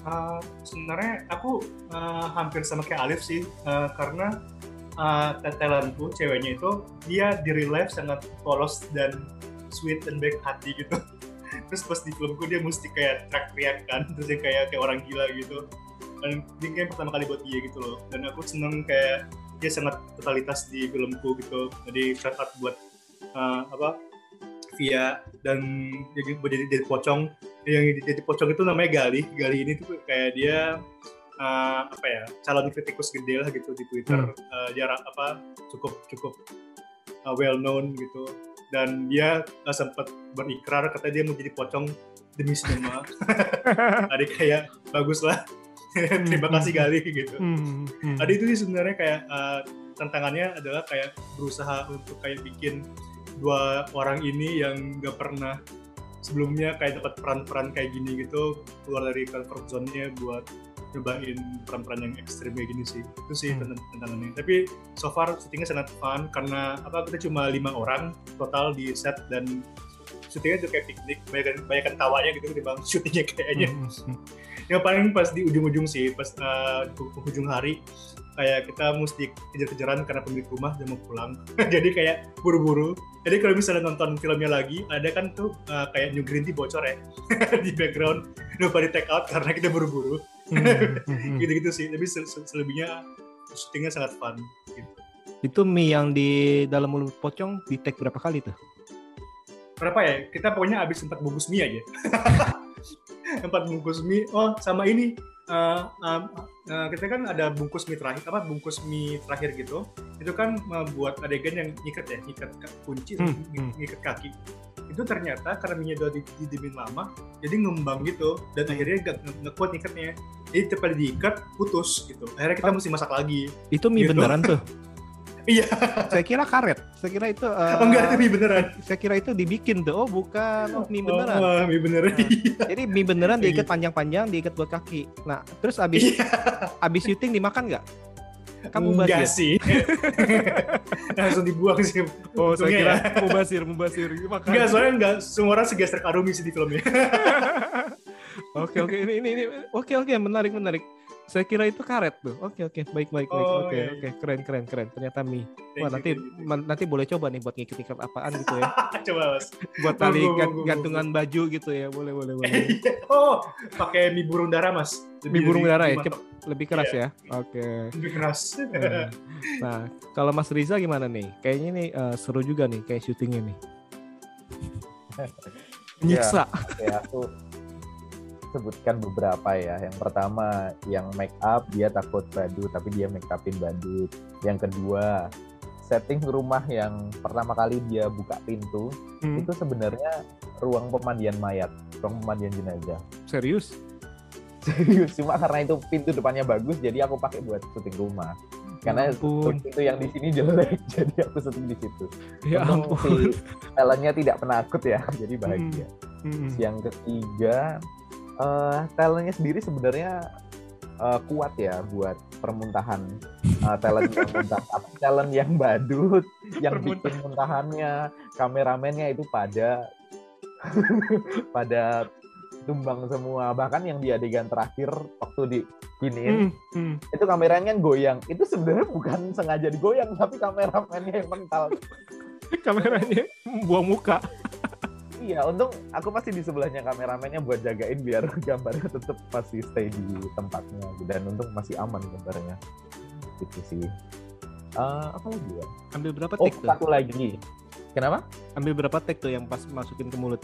B: Uh, sebenarnya aku uh, hampir sama kayak Alif sih uh, karena uh, talentku ceweknya itu dia di real life sangat polos dan sweet dan baik hati gitu terus pas di filmku dia mesti kayak teriak-teriak kan terus dia kayak kayak orang gila gitu dan ini kayak pertama kali buat dia gitu loh dan aku seneng kayak dia sangat totalitas di filmku gitu jadi out buat uh, apa Via dan jadi jadi, jadi pocong. Yang jadi pocong itu namanya Gali Gali ini tuh kayak dia uh, apa ya calon kritikus gede lah gitu di Twitter.
F: Hmm.
B: uh, dia ra- apa cukup cukup uh, well known gitu. Dan dia uh, sempat berikrar katanya dia mau jadi pocong demi sinema. Ada kayak bagus lah. Terima kasih Gali gitu.
F: Hmm, hmm.
B: Tadi itu sih sebenarnya kayak uh, tantangannya adalah kayak berusaha untuk kayak bikin dua orang ini yang nggak pernah sebelumnya kayak dapat peran-peran kayak gini gitu keluar dari comfort zone-nya buat nyobain peran-peran yang ekstrim kayak gini sih itu sih
F: Hmm.
B: tantangannya tapi so far syutingnya sangat fun karena apa kita cuma lima orang total di set dan syutingnya tuh kayak piknik banyak banyak tawanya gitu di bang syutingnya kayaknya
F: Hmm, hmm, hmm.
B: yang paling pas di ujung-ujung sih pas uh, di ujung hari kayak kita mesti kejar-kejaran karena pemilik rumah udah mau pulang. Jadi kayak buru-buru. Jadi kalau misalnya nonton filmnya lagi ada kan tuh uh, kayak New Green Tea bocor ya. Di background lupa di take out karena kita buru-buru.
F: Hmm, hmm, hmm.
B: gitu-gitu sih. Tapi se- se- selebihnya syutingnya sangat fun gitu.
F: Itu mie yang di dalam mulut pocong di take berapa kali tuh?
B: berapa ya? Kita pokoknya habis empat bungkus mie aja empat bungkus mie. Oh sama ini. Uh, um, uh, kita kan ada bungkus mie terakhir apa bungkus mie terakhir gitu. Itu kan uh, buat adegan yang ngikat ya ngikat ka- kunci
F: Hmm,
B: ng-
F: hmm.
B: ngikat kaki. Itu ternyata karena minyak udah di- didimin lama jadi ngembang gitu dan akhirnya gak nge- ngekuat ngikatnya. Jadi tepat diikat putus gitu. Akhirnya kita mesti masak lagi.
F: Itu mie
B: Gitu.
F: beneran tuh.
B: iya
F: Saya kira karet. Saya kira itu eh,
B: oh enggak tapi beneran
F: saya kira itu dibikin tuh. Oh, bukan. Oh, mie beneran.
B: oh, oh, mie beneran
F: Nah.
B: iya
F: Jadi mie beneran diikat panjang-panjang, diikat buat kaki. Nah, terus abis
B: Iya.
F: abis syuting dimakan nggak? Kamu
B: Enggak
F: basir.
B: sih. Langsung dibuang sih.
F: Oh, saya kira
B: ya.
F: mubasir, mubasir. Makan.
B: Enggak, soalnya enggak semua orang segeser Arumi sih di filmnya.
F: Oke, oke. Ini, ini, ini. Oke, oke. Menarik, menarik. Saya kira itu karet tuh. Oke, oke. Baik, baik, baik.
B: Oh,
F: Oke,
B: iya,
F: oke. Keren, keren, keren. Ternyata mie. Wah, nanti nanti boleh coba nih buat ngikut-ngikut apaan gitu ya.
B: Coba mas.
F: Buat tali gantungan baju gitu ya. Boleh, boleh, boleh.
B: oh, pakai mie burung dara mas. Lebih-
F: Mie burung darah ya.
B: lebih
F: Cep- lebih keras
B: Iya.
F: ya. Oke.
B: Lebih keras.
F: Nah, Nah, kalau Mas Riza gimana nih? Kayaknya nih eh, seru juga nih kayak syutingnya nih. Nyiksa.
C: ya aku sebutkan beberapa ya. Yang pertama, yang make up dia takut badut tapi dia make upin badut. Yang kedua, setting rumah yang pertama kali dia buka pintu
F: Hmm,
C: itu sebenarnya ruang pemandian mayat, ruang pemandian jenazah.
F: serius?
C: Serius, cuma karena itu pintu depannya bagus jadi aku pakai buat syuting rumah. Karena
F: Ya ampun.
C: pintu yang di sini jelek jadi aku syuting di situ.
F: Ya
C: Untung
F: ampun.
C: si tidak penakut ya, jadi bahagia.
F: Hmm.
C: Yang ketiga, eh talentnya sendiri sebenarnya eh, kuat ya buat permuntahan Eh, talent yang muntah, talent yang badut, yang bikin muntahannya, kameramennya itu pada pada tumbang semua. Bahkan yang di adegan terakhir waktu di giniin,
F: Hmm, hmm.
C: itu kameranya goyang. Itu sebenarnya bukan sengaja digoyang, tapi kameramennya yang mental.
F: Kameranya buang muka.
C: Iya, untung aku pasti di sebelahnya kameramennya buat jagain biar gambarnya tetap pasti stay di tempatnya dan untung masih aman gambarnya. Gitu sih. Eh, apa lagi ya?
F: Ambil berapa
C: Oh,
F: take tuh?
C: satu lagi. Kenapa?
F: Ambil berapa take tuh yang pas masukin ke mulut?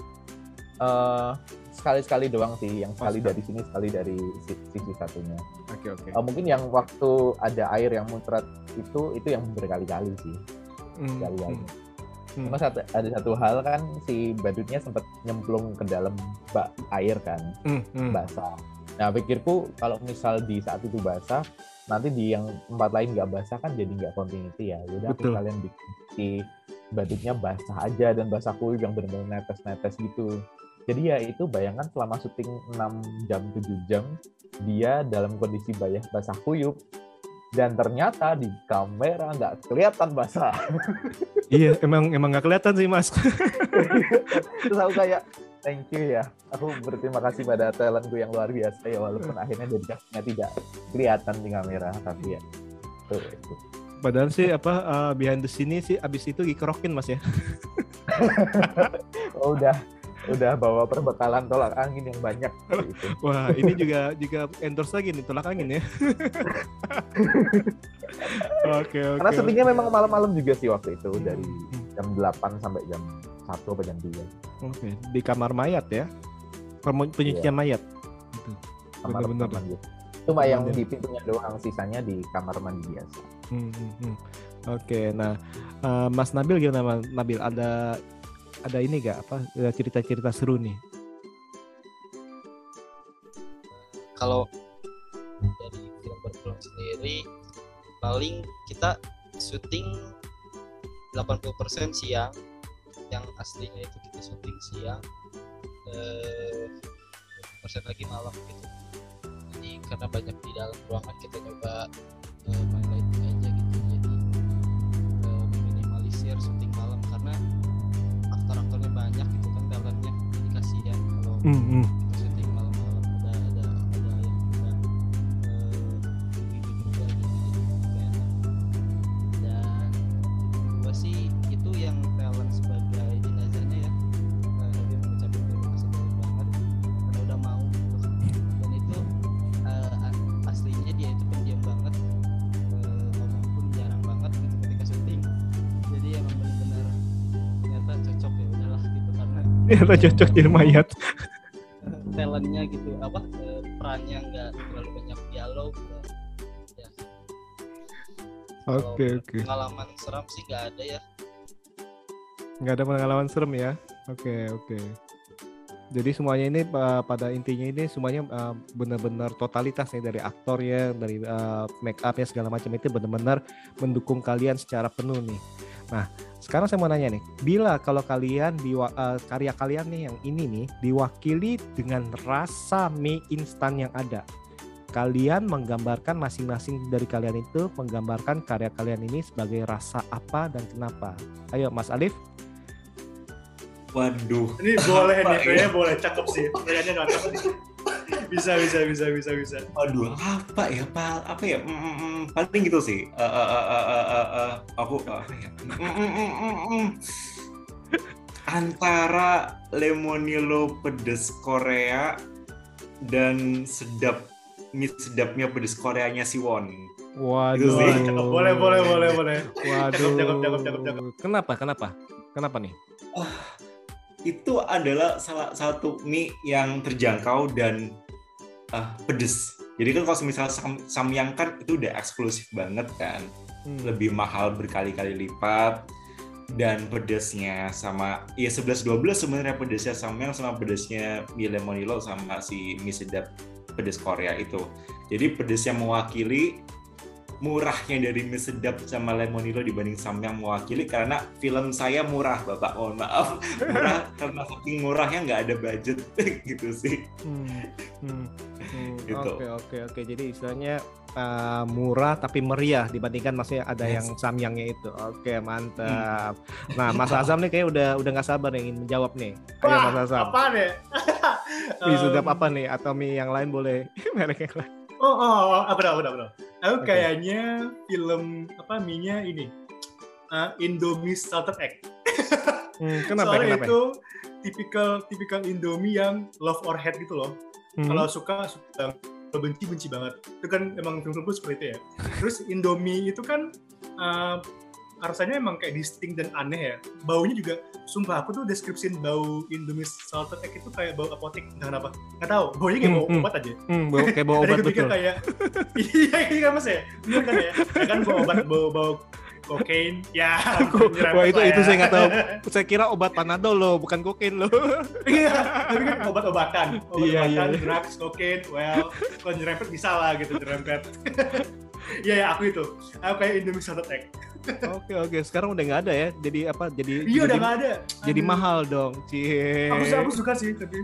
C: Eh, sekali-sekali doang sih, yang sekali
F: sekali.
C: dari sini, sekali dari si- sisi satunya.
F: Oke, oke.
C: Eh, mungkin yang waktu ada air yang muncrat itu itu yang berkali-kali sih,
F: Hmm,
C: berkali-kali.
F: hmm, hmm.
C: Cuma satu, ada satu hal kan si badutnya sempat nyemplung ke dalam bak air kan,
F: Hmm, hmm.
C: basah. Nah, pikirku kalau misal di saat itu basah, nanti di yang tempat lain nggak basah kan jadi nggak continuity ya. Jadi aku kalian bikin si batiknya basah aja dan basah kuyup yang benar-benar netes-netes gitu. Jadi ya itu bayangkan selama syuting 6 jam 7 jam dia dalam kondisi bayah basah kuyup dan ternyata di kamera nggak kelihatan basah.
F: iya, emang emang nggak kelihatan sih mas.
C: Terus aku kayak thank you ya. Aku berterima kasih pada talentku yang luar biasa ya walaupun akhirnya dedikasinya tidak kelihatan di kamera tapi ya itu, itu.
F: Padahal sih apa uh, behind the scene sih abis itu dikerokin mas ya.
C: Oh, udah udah bawa perbekalan tolak angin yang banyak gitu.
F: Wah ini juga juga endorse lagi nih tolak angin ya. Oke oke.
C: Karena syutingnya memang malam-malam juga sih waktu itu
F: Hmm.
C: dari jam 8 sampai jam 1 apa jam 2.
F: Oke di kamar mayat ya. Permu- Penyucian mayat. Gitu.
C: Kamar
F: Bener-bener.
C: mandi. Cuma yang di pintunya doang, sisanya di kamar mandi biasa.
F: Hmm, hmm, hmm. Oke, nah eh, Mas Nabil gimana Mas Nabil? Ada ada ini gak apa eh, cerita-cerita seru nih?
D: kalau dari film berfilm sendiri paling kita syuting 80% siang. Yang aslinya itu kita syuting siang eh 20% lagi malam gitu. Jadi karena banyak di dalam ruangan kita coba eh, main lighting aja gitu. Jadi eh, meminimalisir syuting aktor-aktornya banyak gitu kan jadi kasihan kalau
F: Hmm, hmm.
D: Ternyata cocok
F: jadi mayat.
D: talentnya gitu apa eh, perannya nggak terlalu banyak dialog ya Kalau
F: Oke oke.
D: pengalaman seram sih nggak ada ya
F: Nggak ada pengalaman serem ya? Oke oke. Jadi semuanya ini uh, pada intinya ini semuanya uh, benar-benar totalitas nih dari aktor ya, dari uh, make up ya segala macam itu benar-benar mendukung kalian secara penuh nih. Nah sekarang saya mau nanya nih, bila kalau kalian di karya kalian nih yang ini nih diwakili dengan rasa mie instan yang ada, kalian menggambarkan masing-masing dari kalian itu menggambarkan karya kalian ini sebagai rasa apa dan kenapa. Ayo Mas Alif.
A: Waduh.
B: Ini boleh nih,
A: ya?
B: kayaknya boleh cakep sih. Kayaknya cakep nih. Bisa, bisa, bisa, bisa, bisa.
A: Waduh, apa ya, Pal? Apa ya? Mm, mm, mm, paling gitu sih. Eh, eh, eh, eh, eh, eh, eh, aku apa ya? Mm, mm, mm, mm, mm. Antara lemonilo pedes Korea dan sedap mie sedapnya pedes Koreanya Siwon.
F: Waduh.
A: Itu sih.
B: Cakep, boleh, boleh, boleh, boleh.
F: Waduh.
B: Cakep, cakep, cakep, cakep.
F: Kenapa? Kenapa? Kenapa nih?
A: Itu adalah salah satu mie yang terjangkau dan ah, pedes. Jadi kan kalau misalnya sam samyang kan itu udah eksklusif banget kan.
F: Hmm.
A: lebih mahal berkali-kali lipat dan pedesnya sama ya 11 12 sebenarnya pedesnya samyang sama pedesnya mie lemonilo sama si mie sedap pedes Korea itu. Jadi pedesnya mewakili murahnya dari mie sedap sama lemonilo dibanding samyang mewakili karena film saya murah Bapak mohon maaf murah karena saking murahnya nggak ada budget gitu sih
F: Hmm. Hmm. Hmm.
A: Gitu.
F: Oke oke oke. Jadi istilahnya uh, murah tapi meriah dibandingkan maksudnya ada
A: Yes.
F: yang samyangnya itu. Oke mantap. Nah Mas Azam nih kayak udah udah nggak sabar nih ingin menjawab nih. Ayo
B: Wah,
F: Mas Azam.
B: apa deh?
F: Mie sedap apa nih? Atau mie yang lain boleh merek yang lain.
B: Oh, oh, oh, apa dah, apa dah, apa dah. Aku
F: Oke.
B: kayaknya film apa mie-nya ini. Uh, Indomie Salted Egg.
F: Hmm, kenapa?
B: Soalnya
F: kenapa?
B: itu tipikal tipikal Indomie yang love or hate gitu loh.
F: Hmm.
B: Kalau suka suka kalau benci benci banget. Itu kan emang film-film seperti itu ya. Terus Indomie itu kan uh, rasanya emang kayak distinct dan aneh ya. Baunya juga sumpah aku tuh deskripsiin bau Indomie salted egg itu kayak bau apotek entah kenapa. Nggak tahu, baunya kayak
F: Hmm,
B: bau
F: hmm.
B: obat aja.
F: Hmm, bau kayak bau obat betul.
B: kayak iya iya kan mas ya bener kan ya kan bau obat bau bau kokain, ya.
F: Wah itu itu
B: lah
F: saya
B: ya.
F: nggak tahu. Saya kira obat panadol loh, bukan kokain loh.
B: Iya, tapi kan obat-obatan,
F: Iya,
B: obat-obatan,
F: iya.
B: drugs, kokain, well, kalau nyerempet bisa lah gitu nyerempet. Iya ya aku itu, aku kayak Indomie Salted Egg.
F: Oke oke, sekarang udah nggak ada ya. Jadi apa? Jadi
B: Iya udah nggak ada.
F: jadi
B: Aduh.
F: mahal dong. Cie.
B: Aku aku suka sih tapi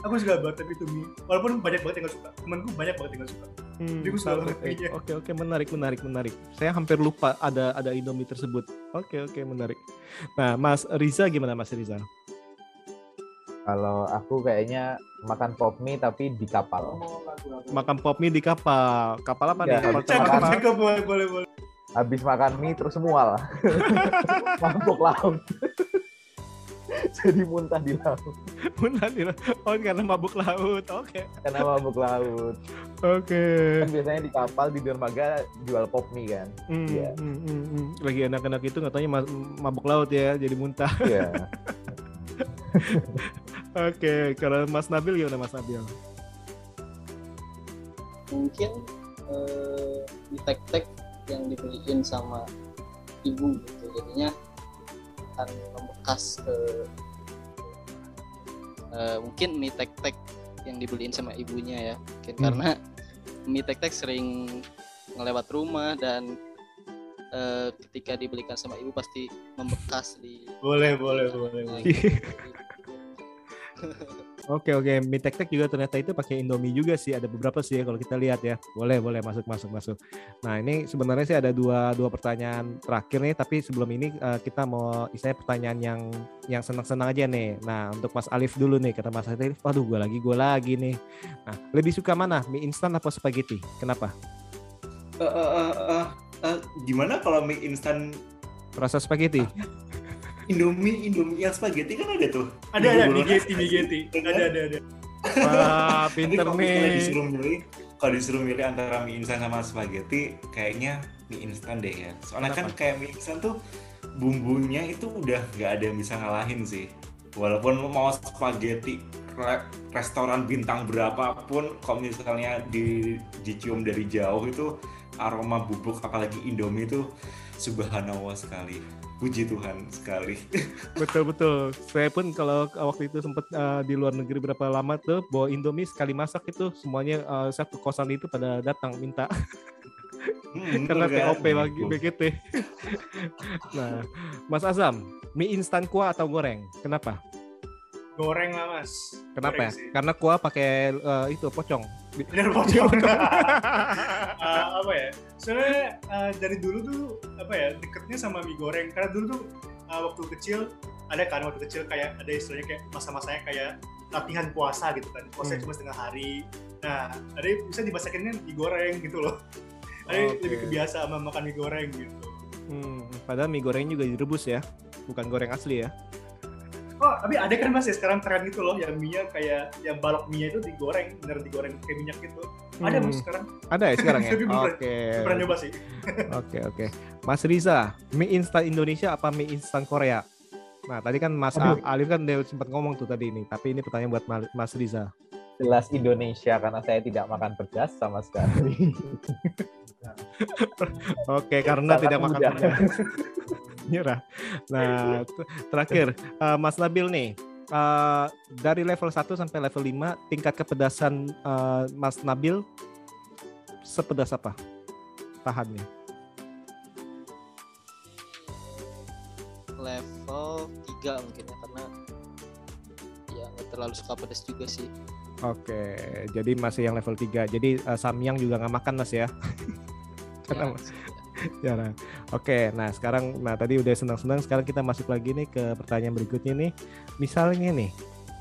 B: aku suka banget tapi itu mie. Walaupun banyak banget yang nggak suka. Temanku banyak banget yang nggak suka.
F: Hmm,
B: Jadi aku suka banget mie-nya.
F: Oke oke menarik menarik menarik. Saya hampir lupa ada ada Indomie tersebut. Oke oke menarik. Nah Mas Riza gimana Mas Riza?
C: Kalau aku kayaknya makan pop mie tapi di kapal.
F: Makan pop mie di kapal. Kapal apa nih?
C: Ya,
F: Kapal
C: cek-
B: cakep, boleh, boleh, boleh.
C: Habis makan mie terus mual. Mabuk laut. Jadi muntah di laut.
F: Muntah di laut. Oh karena mabuk laut. Oke
C: Karena mabuk laut.
F: oke.
C: Kan biasanya di kapal di dermaga jual pop mie kan.
F: Hmm,
C: Iya.
F: hmm, hmm, hmm. Lagi enak-enak itu ma- mabuk laut ya, jadi muntah.
C: Iya.
F: Oke, kalau Mas Nabil gimana Mas Nabil?
D: mungkin eh, di tek-tek yang dibeliin sama ibu gitu jadinya akan membekas ke eh, mungkin mie tek-tek yang dibeliin sama ibunya ya mungkin
F: Hmm.
D: karena mie tek-tek sering ngelewat rumah dan eh, ketika dibelikan sama ibu pasti membekas di
B: Boleh, boleh, boleh.
D: Nah,
B: boleh.
F: Oke oke, mie tek tek juga ternyata itu pakai Indomie juga sih. Ada beberapa sih ya kalau kita lihat ya. Boleh boleh masuk masuk masuk. Nah ini sebenarnya sih ada dua dua pertanyaan terakhir nih. Tapi sebelum ini eh, kita mau istilahnya pertanyaan yang yang senang senang aja nih. Nah untuk Mas Alif dulu nih kata Mas Alif, waduh gue lagi gue lagi nih. Nah lebih suka mana mie instan apa spaghetti? Kenapa?
A: Eh, eh, eh, eh, eh, gimana kalau mie instan
F: Rasa spaghetti?
A: Indomie Indomie yang spaghetti kan ada tuh.
B: Ada, ada, migeti, migeti.
A: Iya kan?
B: Ada, ada, ada.
F: Wah
A: Tapi
F: pinter
A: kalau misalnya
F: nih.
A: disuruh milih, kalau disuruh milih antara mie instan sama spaghetti, kayaknya mie instan deh ya. Soalnya kan
F: Kenapa?
A: kayak mie instan tuh bumbunya itu udah nggak ada yang bisa ngalahin sih. Walaupun lu mau spaghetti re- restoran bintang berapapun, kalau misalnya di, dicium dari jauh itu aroma bubuk apalagi Indomie itu subhanallah sekali. Puji Tuhan sekali.
F: Betul betul. Saya pun kalau waktu itu sempat eh, di luar negeri berapa lama tuh bawa Indomie sekali masak itu semuanya eh, satu kosan itu pada datang minta
A: Hmm,
F: karena
A: bener kan?
F: TOP lagi BGT. nah, Mas Azam, mie instan kuah atau goreng? Kenapa?
B: Goreng lah, Mas.
F: Kenapa ya?
B: Goreng sih.
F: Karena kuah pakai eh, itu pocong.
B: Bener pocong. Eh, apa ya? Soalnya eh, dari dulu tuh apa ya deketnya sama mie goreng. Karena dulu tuh eh, waktu kecil ada kan waktu kecil kayak ada istilahnya kayak masa-masanya kayak latihan puasa gitu kan. Puasa
F: Hmm.
B: cuma setengah hari. Nah, ada bisa dimasakinnya mie goreng gitu loh. Ada lebih kebiasa sama makan mie goreng gitu.
F: Hmm, padahal mie goreng juga direbus ya, bukan goreng asli ya.
B: Oh, tapi ada kan mas ya sekarang tren itu loh yang mie kayak yang balok mie itu digoreng, bener digoreng pakai minyak gitu. Ada
F: Hmm.
B: mas sekarang.
F: Ada ya sekarang ya? Oke.
B: Pernah nyoba sih.
F: Oke oke. Mas Riza, mie instan Indonesia apa mie instan Korea? Nah tadi kan Mas
C: Aduh.
F: Alif kan dia sempat ngomong tuh tadi ini, tapi ini pertanyaan buat Ma- Mas Riza.
C: Jelas Indonesia karena saya tidak makan pedas sama sekali.
F: Oke, karena
C: Sangat
F: tidak makan
C: mudah.
F: pedas. Nyerah. Nah, terakhir eh, Mas Nabil nih. eh, dari level 1 sampai level 5 tingkat kepedasan eh, Mas Nabil sepedas apa? Tahannya.
D: level 3 mungkin ya karena ya nggak terlalu suka pedas juga sih
F: Oke, jadi masih yang level 3. Jadi eh, Samyang juga nggak makan Mas ya? Karena
D: ya.
F: Jarang. Oke, nah sekarang, nah tadi udah senang-senang, sekarang kita masuk lagi nih ke pertanyaan berikutnya nih. Misalnya nih,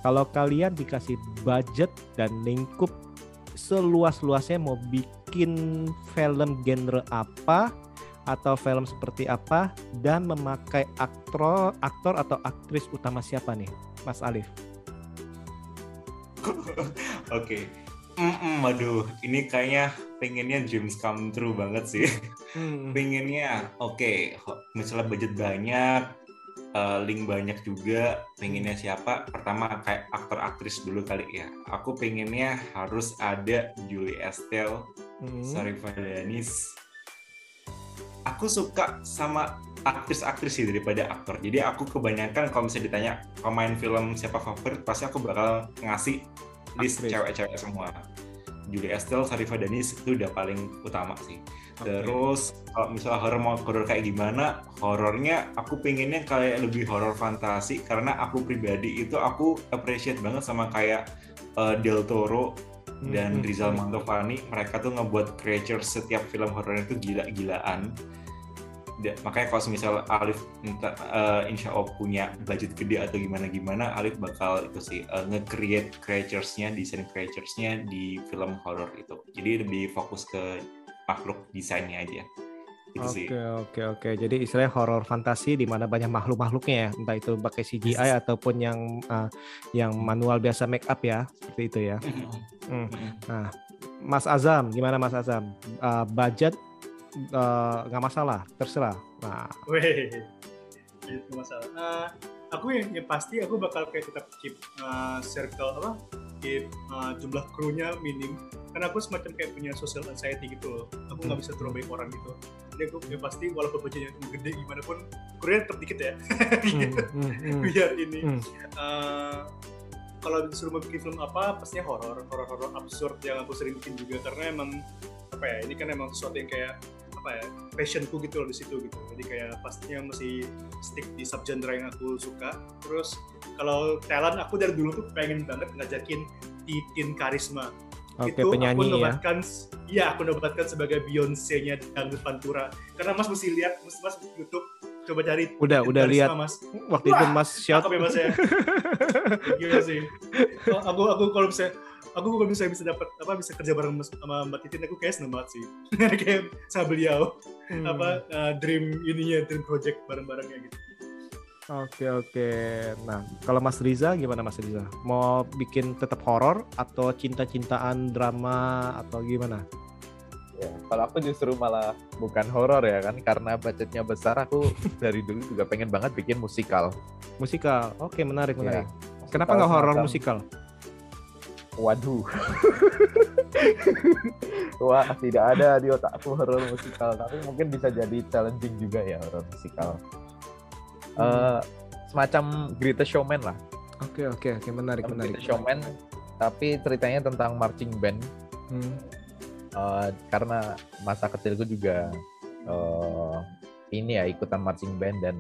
F: kalau kalian dikasih budget dan lingkup seluas-luasnya mau bikin film genre apa atau film seperti apa dan memakai aktor aktor atau aktris utama siapa nih, Mas Alif?
A: Oke. Mm-mm, aduh, ini kayaknya pengennya dreams come true banget sih.
F: Hmm,
A: pengennya, oke, ho- misalnya budget banyak, eh, link banyak juga, pengennya siapa? Pertama kayak aktor aktris dulu kali ya. Aku pengennya harus ada Julie Estelle,
F: hmm.
A: Sarifah Danis, aku suka sama aktris-aktris sih daripada aktor. Jadi aku kebanyakan kalau misalnya ditanya pemain film siapa favorit, pasti aku bakal ngasih list cewek-cewek semua. Julia Estelle, Sarifa Danis itu udah paling utama sih.
F: Oke.
A: Terus kalau misalnya horor mau horor kayak gimana, horornya aku pengennya kayak lebih horor fantasi karena aku pribadi itu aku appreciate banget sama kayak uh, Del Toro dan
F: Hmm,
A: Rizal
F: hmm.
A: Mantovani. Mereka tuh ngebuat creature setiap film horornya itu gila-gilaan. Makanya kalau misal Alif minta, uh, insya Allah punya budget gede atau gimana-gimana, Alif bakal itu sih uh, nge-create creatures-nya, desain creatures-nya di film horor itu. Jadi lebih fokus ke makhluk desainnya aja.
F: Oke oke oke. Jadi istilahnya horor fantasi di mana banyak makhluk-makhluknya ya, entah itu pakai CGI ataupun yang uh, yang manual biasa make up ya, seperti itu ya. Hmm. Nah, Mas Azam, gimana Mas Azam? Uh, budget uh, nggak masalah, terserah. Nah,
B: Weh, itu masalah. Eh, aku yang, yang pasti aku bakal kayak tetap keep eh, circle apa, keep eh, jumlah krunya minim. Karena aku semacam kayak punya social anxiety gitu loh. Aku nggak bisa terlalu banyak orang gitu. Jadi aku yang pasti walaupun budgetnya gede gimana pun, krunya tetap dikit ya.
F: hmm,
B: gitu.
F: hmm, hmm,
B: Biar ini.
F: hmm.
B: eh, kalau disuruh mau bikin film apa, pastinya horor, horor-horor absurd yang aku sering bikin juga karena emang apa ya, ini kan emang sesuatu yang kayak apa ya, passionku gitu loh di situ gitu. Jadi kayak pastinya masih stick di subgenre yang aku suka. Terus kalau talent aku dari dulu tuh pengen banget ngajakin Titin Karisma.
F: Oke,
B: itu aku
F: penyanyi ya.
B: nobatkan, iya aku nobatkan sebagai Beyonce-nya Dangdut Pantura. Karena Mas mesti lihat, mas, mas YouTube, coba cari
F: Udah, udah lihat.
B: Mas.
F: Waktu itu
B: Wah,
F: Mas shot.
B: Cakep ya Mas ya. Gila sih. Aku aku kalau bisa aku kalau misalnya bisa dapat apa bisa kerja bareng mas- sama Mbak Titin aku kayak seneng banget sih. kayak sama beliau
F: Hmm.
B: apa uh, dream ininya dream project bareng-barengnya gitu.
F: Oke oke. Nah, kalau Mas Riza gimana Mas Riza? Mau bikin tetap horor atau cinta-cintaan drama atau gimana?
C: Ya, kalau aku justru malah bukan horor ya kan karena budgetnya besar aku dari dulu juga pengen banget bikin musikal.
F: Musikal. Oke, menarik
C: Ya,
F: menarik.
C: musikal
F: Kenapa nggak horor musikal?
C: Waduh. Wah, tidak ada di otakku horor musikal, tapi mungkin bisa jadi challenging juga ya horor musikal. Eh, semacam Greatest Showman lah.
F: Oke oke oke menarik
C: Semacam
F: menarik.
C: Greatest Showman, tapi ceritanya tentang marching band.
F: Hmm.
C: Eh, karena masa kecilku juga eh, ini ya ikutan marching band dan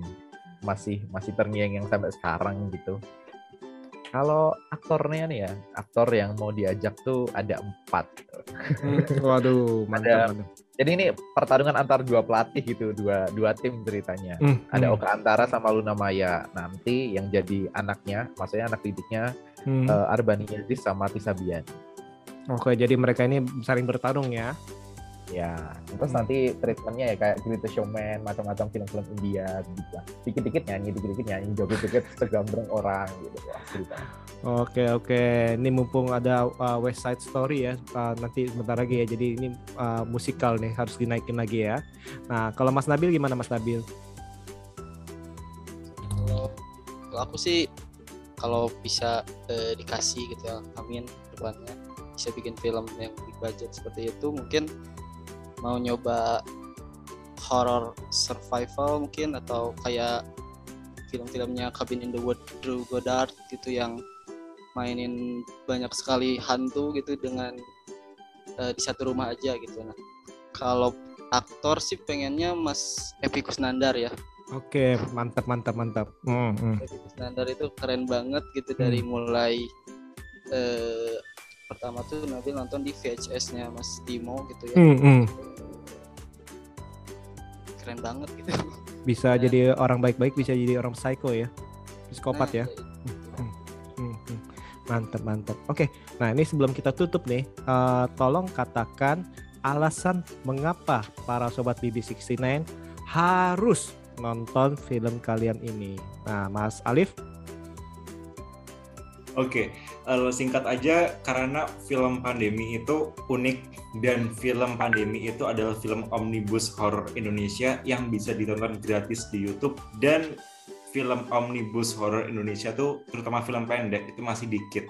C: masih masih terngiang yang sampai sekarang gitu. Kalau aktornya nih ya, aktor yang mau diajak tuh ada empat.
F: Hmm, Waduh, mantap,
C: Ada-
F: mantap.
C: Jadi ini pertarungan antar dua pelatih gitu, dua dua tim ceritanya.
F: Hmm,
C: Ada
F: hmm,
C: Oka Antara sama Luna Maya. Nanti yang jadi anaknya, maksudnya anak didiknya
F: hmm.
C: eh, Arbani sama Tisa Bian.
F: Oke, jadi mereka ini saling bertarung ya.
C: Ya, terus
F: Hmm.
C: nanti treatmentnya ya kayak Greatest Showman, macam-macam film-film India gitu lah. Dikit-dikit nyanyi, dikit-dikit nyanyi, joget-joget segambreng orang gitu ya ceritanya.
F: Oke oke, ini mumpung ada uh, West Side Story ya, uh, nanti sebentar lagi ya. Jadi ini uh, musikal nih harus dinaikin lagi ya. Nah kalau Mas Nabil gimana Mas Nabil?
D: kalau kalau aku sih kalau bisa eh, dikasih gitu ya amin depannya bisa bikin film yang big budget seperti itu mungkin mau nyoba horror survival mungkin atau kayak film-filmnya Cabin in the Wood Drew Goddard gitu yang mainin banyak sekali hantu gitu dengan eh, di satu rumah aja gitu nah kalau aktor sih pengennya Mas Epi Kusnandar ya
F: Oke mantap mantap mantap. Hmm, hmm.
D: Itu keren banget gitu dari mulai eh, pertama tuh Nabil nonton di VHS-nya Mas Timo gitu ya
F: Hmm, hmm.
D: keren banget gitu
F: Bisa
D: Ya.
F: jadi orang baik-baik, bisa jadi orang psycho ya, psikopat ya.
D: Nah, itu.
F: Hmm, hmm. Mantap, mantap. Oke, nah ini sebelum kita tutup nih, eh, tolong katakan alasan mengapa para sobat BB69 harus nonton film kalian ini. Nah, Mas Alif,
A: Oke, eh, singkat aja karena film pandemi itu unik dan film pandemi itu adalah film omnibus horror Indonesia yang bisa ditonton gratis di YouTube dan film omnibus horror Indonesia tuh terutama film pendek itu masih dikit.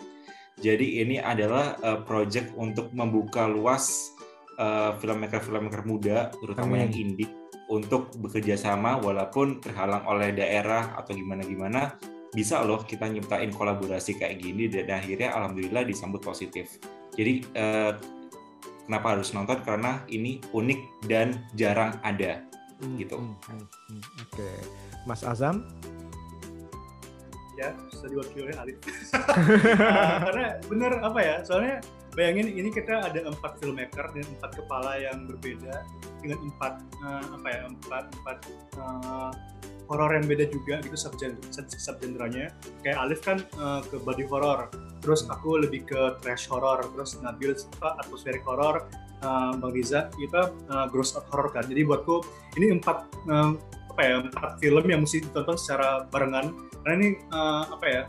A: Jadi ini adalah eh, project untuk membuka luas eh, filmmaker-filmmaker muda terutama
F: Amin.
A: yang indie untuk bekerja sama walaupun terhalang oleh daerah atau gimana-gimana bisa loh kita nyiptain kolaborasi kayak gini dan akhirnya alhamdulillah disambut positif. Jadi eh, kenapa harus nonton karena ini unik dan jarang ada
F: Hmm,
A: gitu.
F: hmm, hmm, hmm. Oke, Mas Azam.
B: ya bisa diwakili oleh Alif Ah, karena bener apa ya soalnya bayangin ini kita ada empat filmmaker dengan empat kepala yang berbeda dengan empat eh, apa ya empat empat eh, horor yang beda juga gitu subgenre subgenrenya. Kayak Alif kan eh, ke body horror terus aku lebih ke trash horror terus Nabil apa atmospheric horror eh, Bang Riza kita eh, gross out horror kan. Jadi buatku ini empat eh, apa ya empat film yang mesti ditonton secara barengan. Karena ini eh, apa ya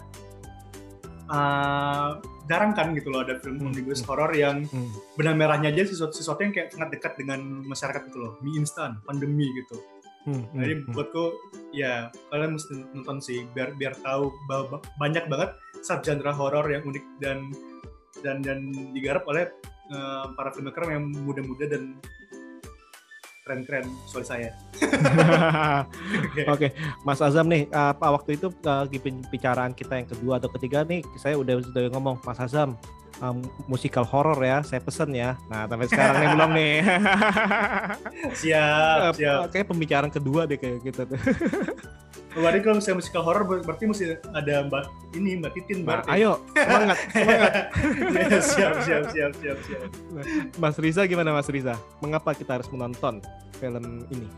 B: eh, jarang kan gitu loh ada film
F: Hmm,
B: omnibus
F: hmm.
B: horror yang
F: Hmm.
B: benang merahnya aja sesuatu, sesuatu yang kayak sangat dekat dengan masyarakat gitu loh. Mie instan pandemi gitu
F: Hmm,
B: Nah, jadi
F: hmm, hmm.
B: buatku ya kalian mesti nonton sih biar biar tahu ba- ba- banyak banget subgenre horor yang unik dan dan dan digarap oleh eh, para filmmaker yang muda-muda dan keren-keren soal saya. Oke.
F: Oke, Mas Azam nih, apa waktu itu uh, di pembicaraan kita yang kedua atau ketiga nih, saya udah sudah ngomong Mas Azam um, musikal horor ya, saya pesen ya. Nah, sampai sekarang nih belum nih.
B: Siap, siap.
F: Kayak pembicaraan kedua deh kayak gitu tuh.
B: Berarti kalau misalnya musikal horor ber- berarti mesti ada Mbak ini Mbak Titin
F: Nah,
B: berarti.
F: ayo, semangat, semangat.
B: Ya, siap, siap, siap, siap, siap.
F: Mas Riza gimana Mas Riza? Mengapa kita harus menonton film ini?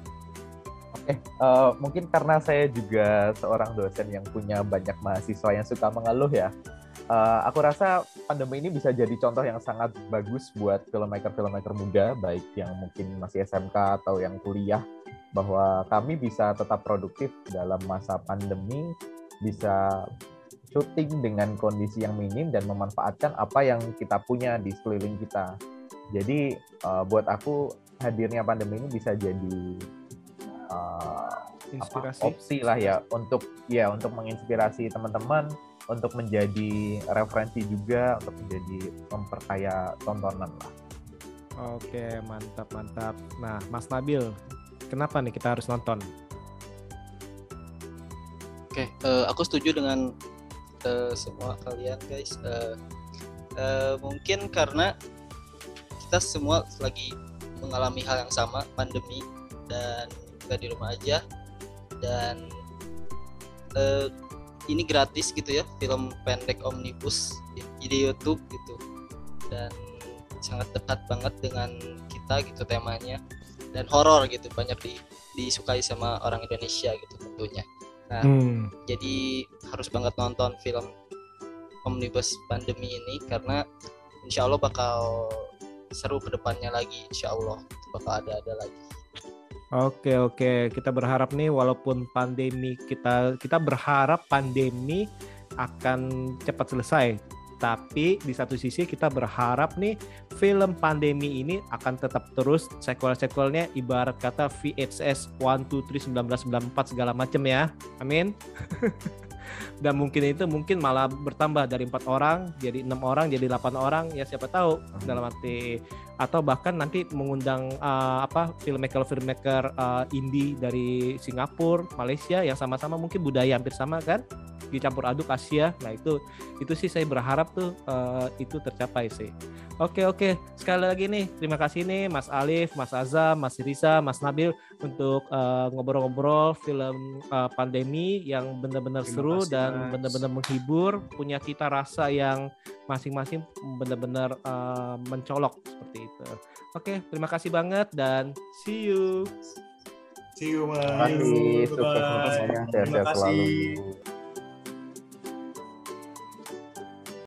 C: Oke, eh, mungkin karena saya juga seorang dosen yang punya banyak mahasiswa yang suka mengeluh ya. Eh, aku rasa pandemi ini bisa jadi contoh yang sangat bagus buat filmmaker-filmmaker muda, baik yang mungkin masih SMK atau yang kuliah, bahwa kami bisa tetap produktif dalam masa pandemi, bisa syuting dengan kondisi yang minim dan memanfaatkan apa yang kita punya di sekeliling kita. Jadi eh, buat aku hadirnya pandemi ini bisa jadi eh, apa,
F: Inspirasi.
C: opsi lah ya untuk ya untuk menginspirasi teman-teman untuk menjadi referensi juga untuk menjadi memperkaya tontonan lah.
F: Oke, mantap, mantap. Nah, Mas Nabil, kenapa nih kita harus nonton?
D: Oke, eh, aku setuju dengan eh, semua kalian guys. Eh, eh, mungkin karena kita semua lagi mengalami hal yang sama, pandemi dan kita di rumah aja dan eh, ini gratis gitu ya, film pendek omnibus di, di YouTube gitu dan sangat dekat banget dengan kita gitu temanya dan horor gitu banyak di, disukai sama orang Indonesia gitu tentunya. Nah,
F: Hmm.
D: jadi harus banget nonton film omnibus pandemi ini karena insya Allah bakal seru ke depannya lagi insya Allah bakal ada ada lagi
F: Oke oke kita berharap nih walaupun pandemi kita kita berharap pandemi akan cepat selesai. Tapi di satu sisi kita berharap nih film pandemi ini akan tetap terus sequel-sequelnya ibarat kata VHS 1 2 3 1994 segala macam ya. Amin. Dan mungkin itu mungkin malah bertambah dari empat orang jadi enam orang jadi delapan orang ya siapa tahu dalam arti atau bahkan nanti mengundang uh, apa filmmaker filmmaker uh, indie dari Singapura, Malaysia yang sama-sama mungkin budaya hampir sama kan dicampur aduk Asia. Nah itu itu sih saya berharap tuh uh, itu tercapai sih. Oke oke sekali lagi nih terima kasih nih Mas Alif, Mas Azam, Mas Risa, Mas Nabil untuk uh, ngobrol-ngobrol film uh, pandemi yang benar-benar seru
B: kasih,
F: dan benar-benar menghibur, punya cita rasa yang masing-masing benar-benar uh, mencolok seperti itu. Oke, terima kasih banget dan see you.
A: See you, Mas.
C: Terima kasih, sukses
B: Terima kasih.
C: selalu.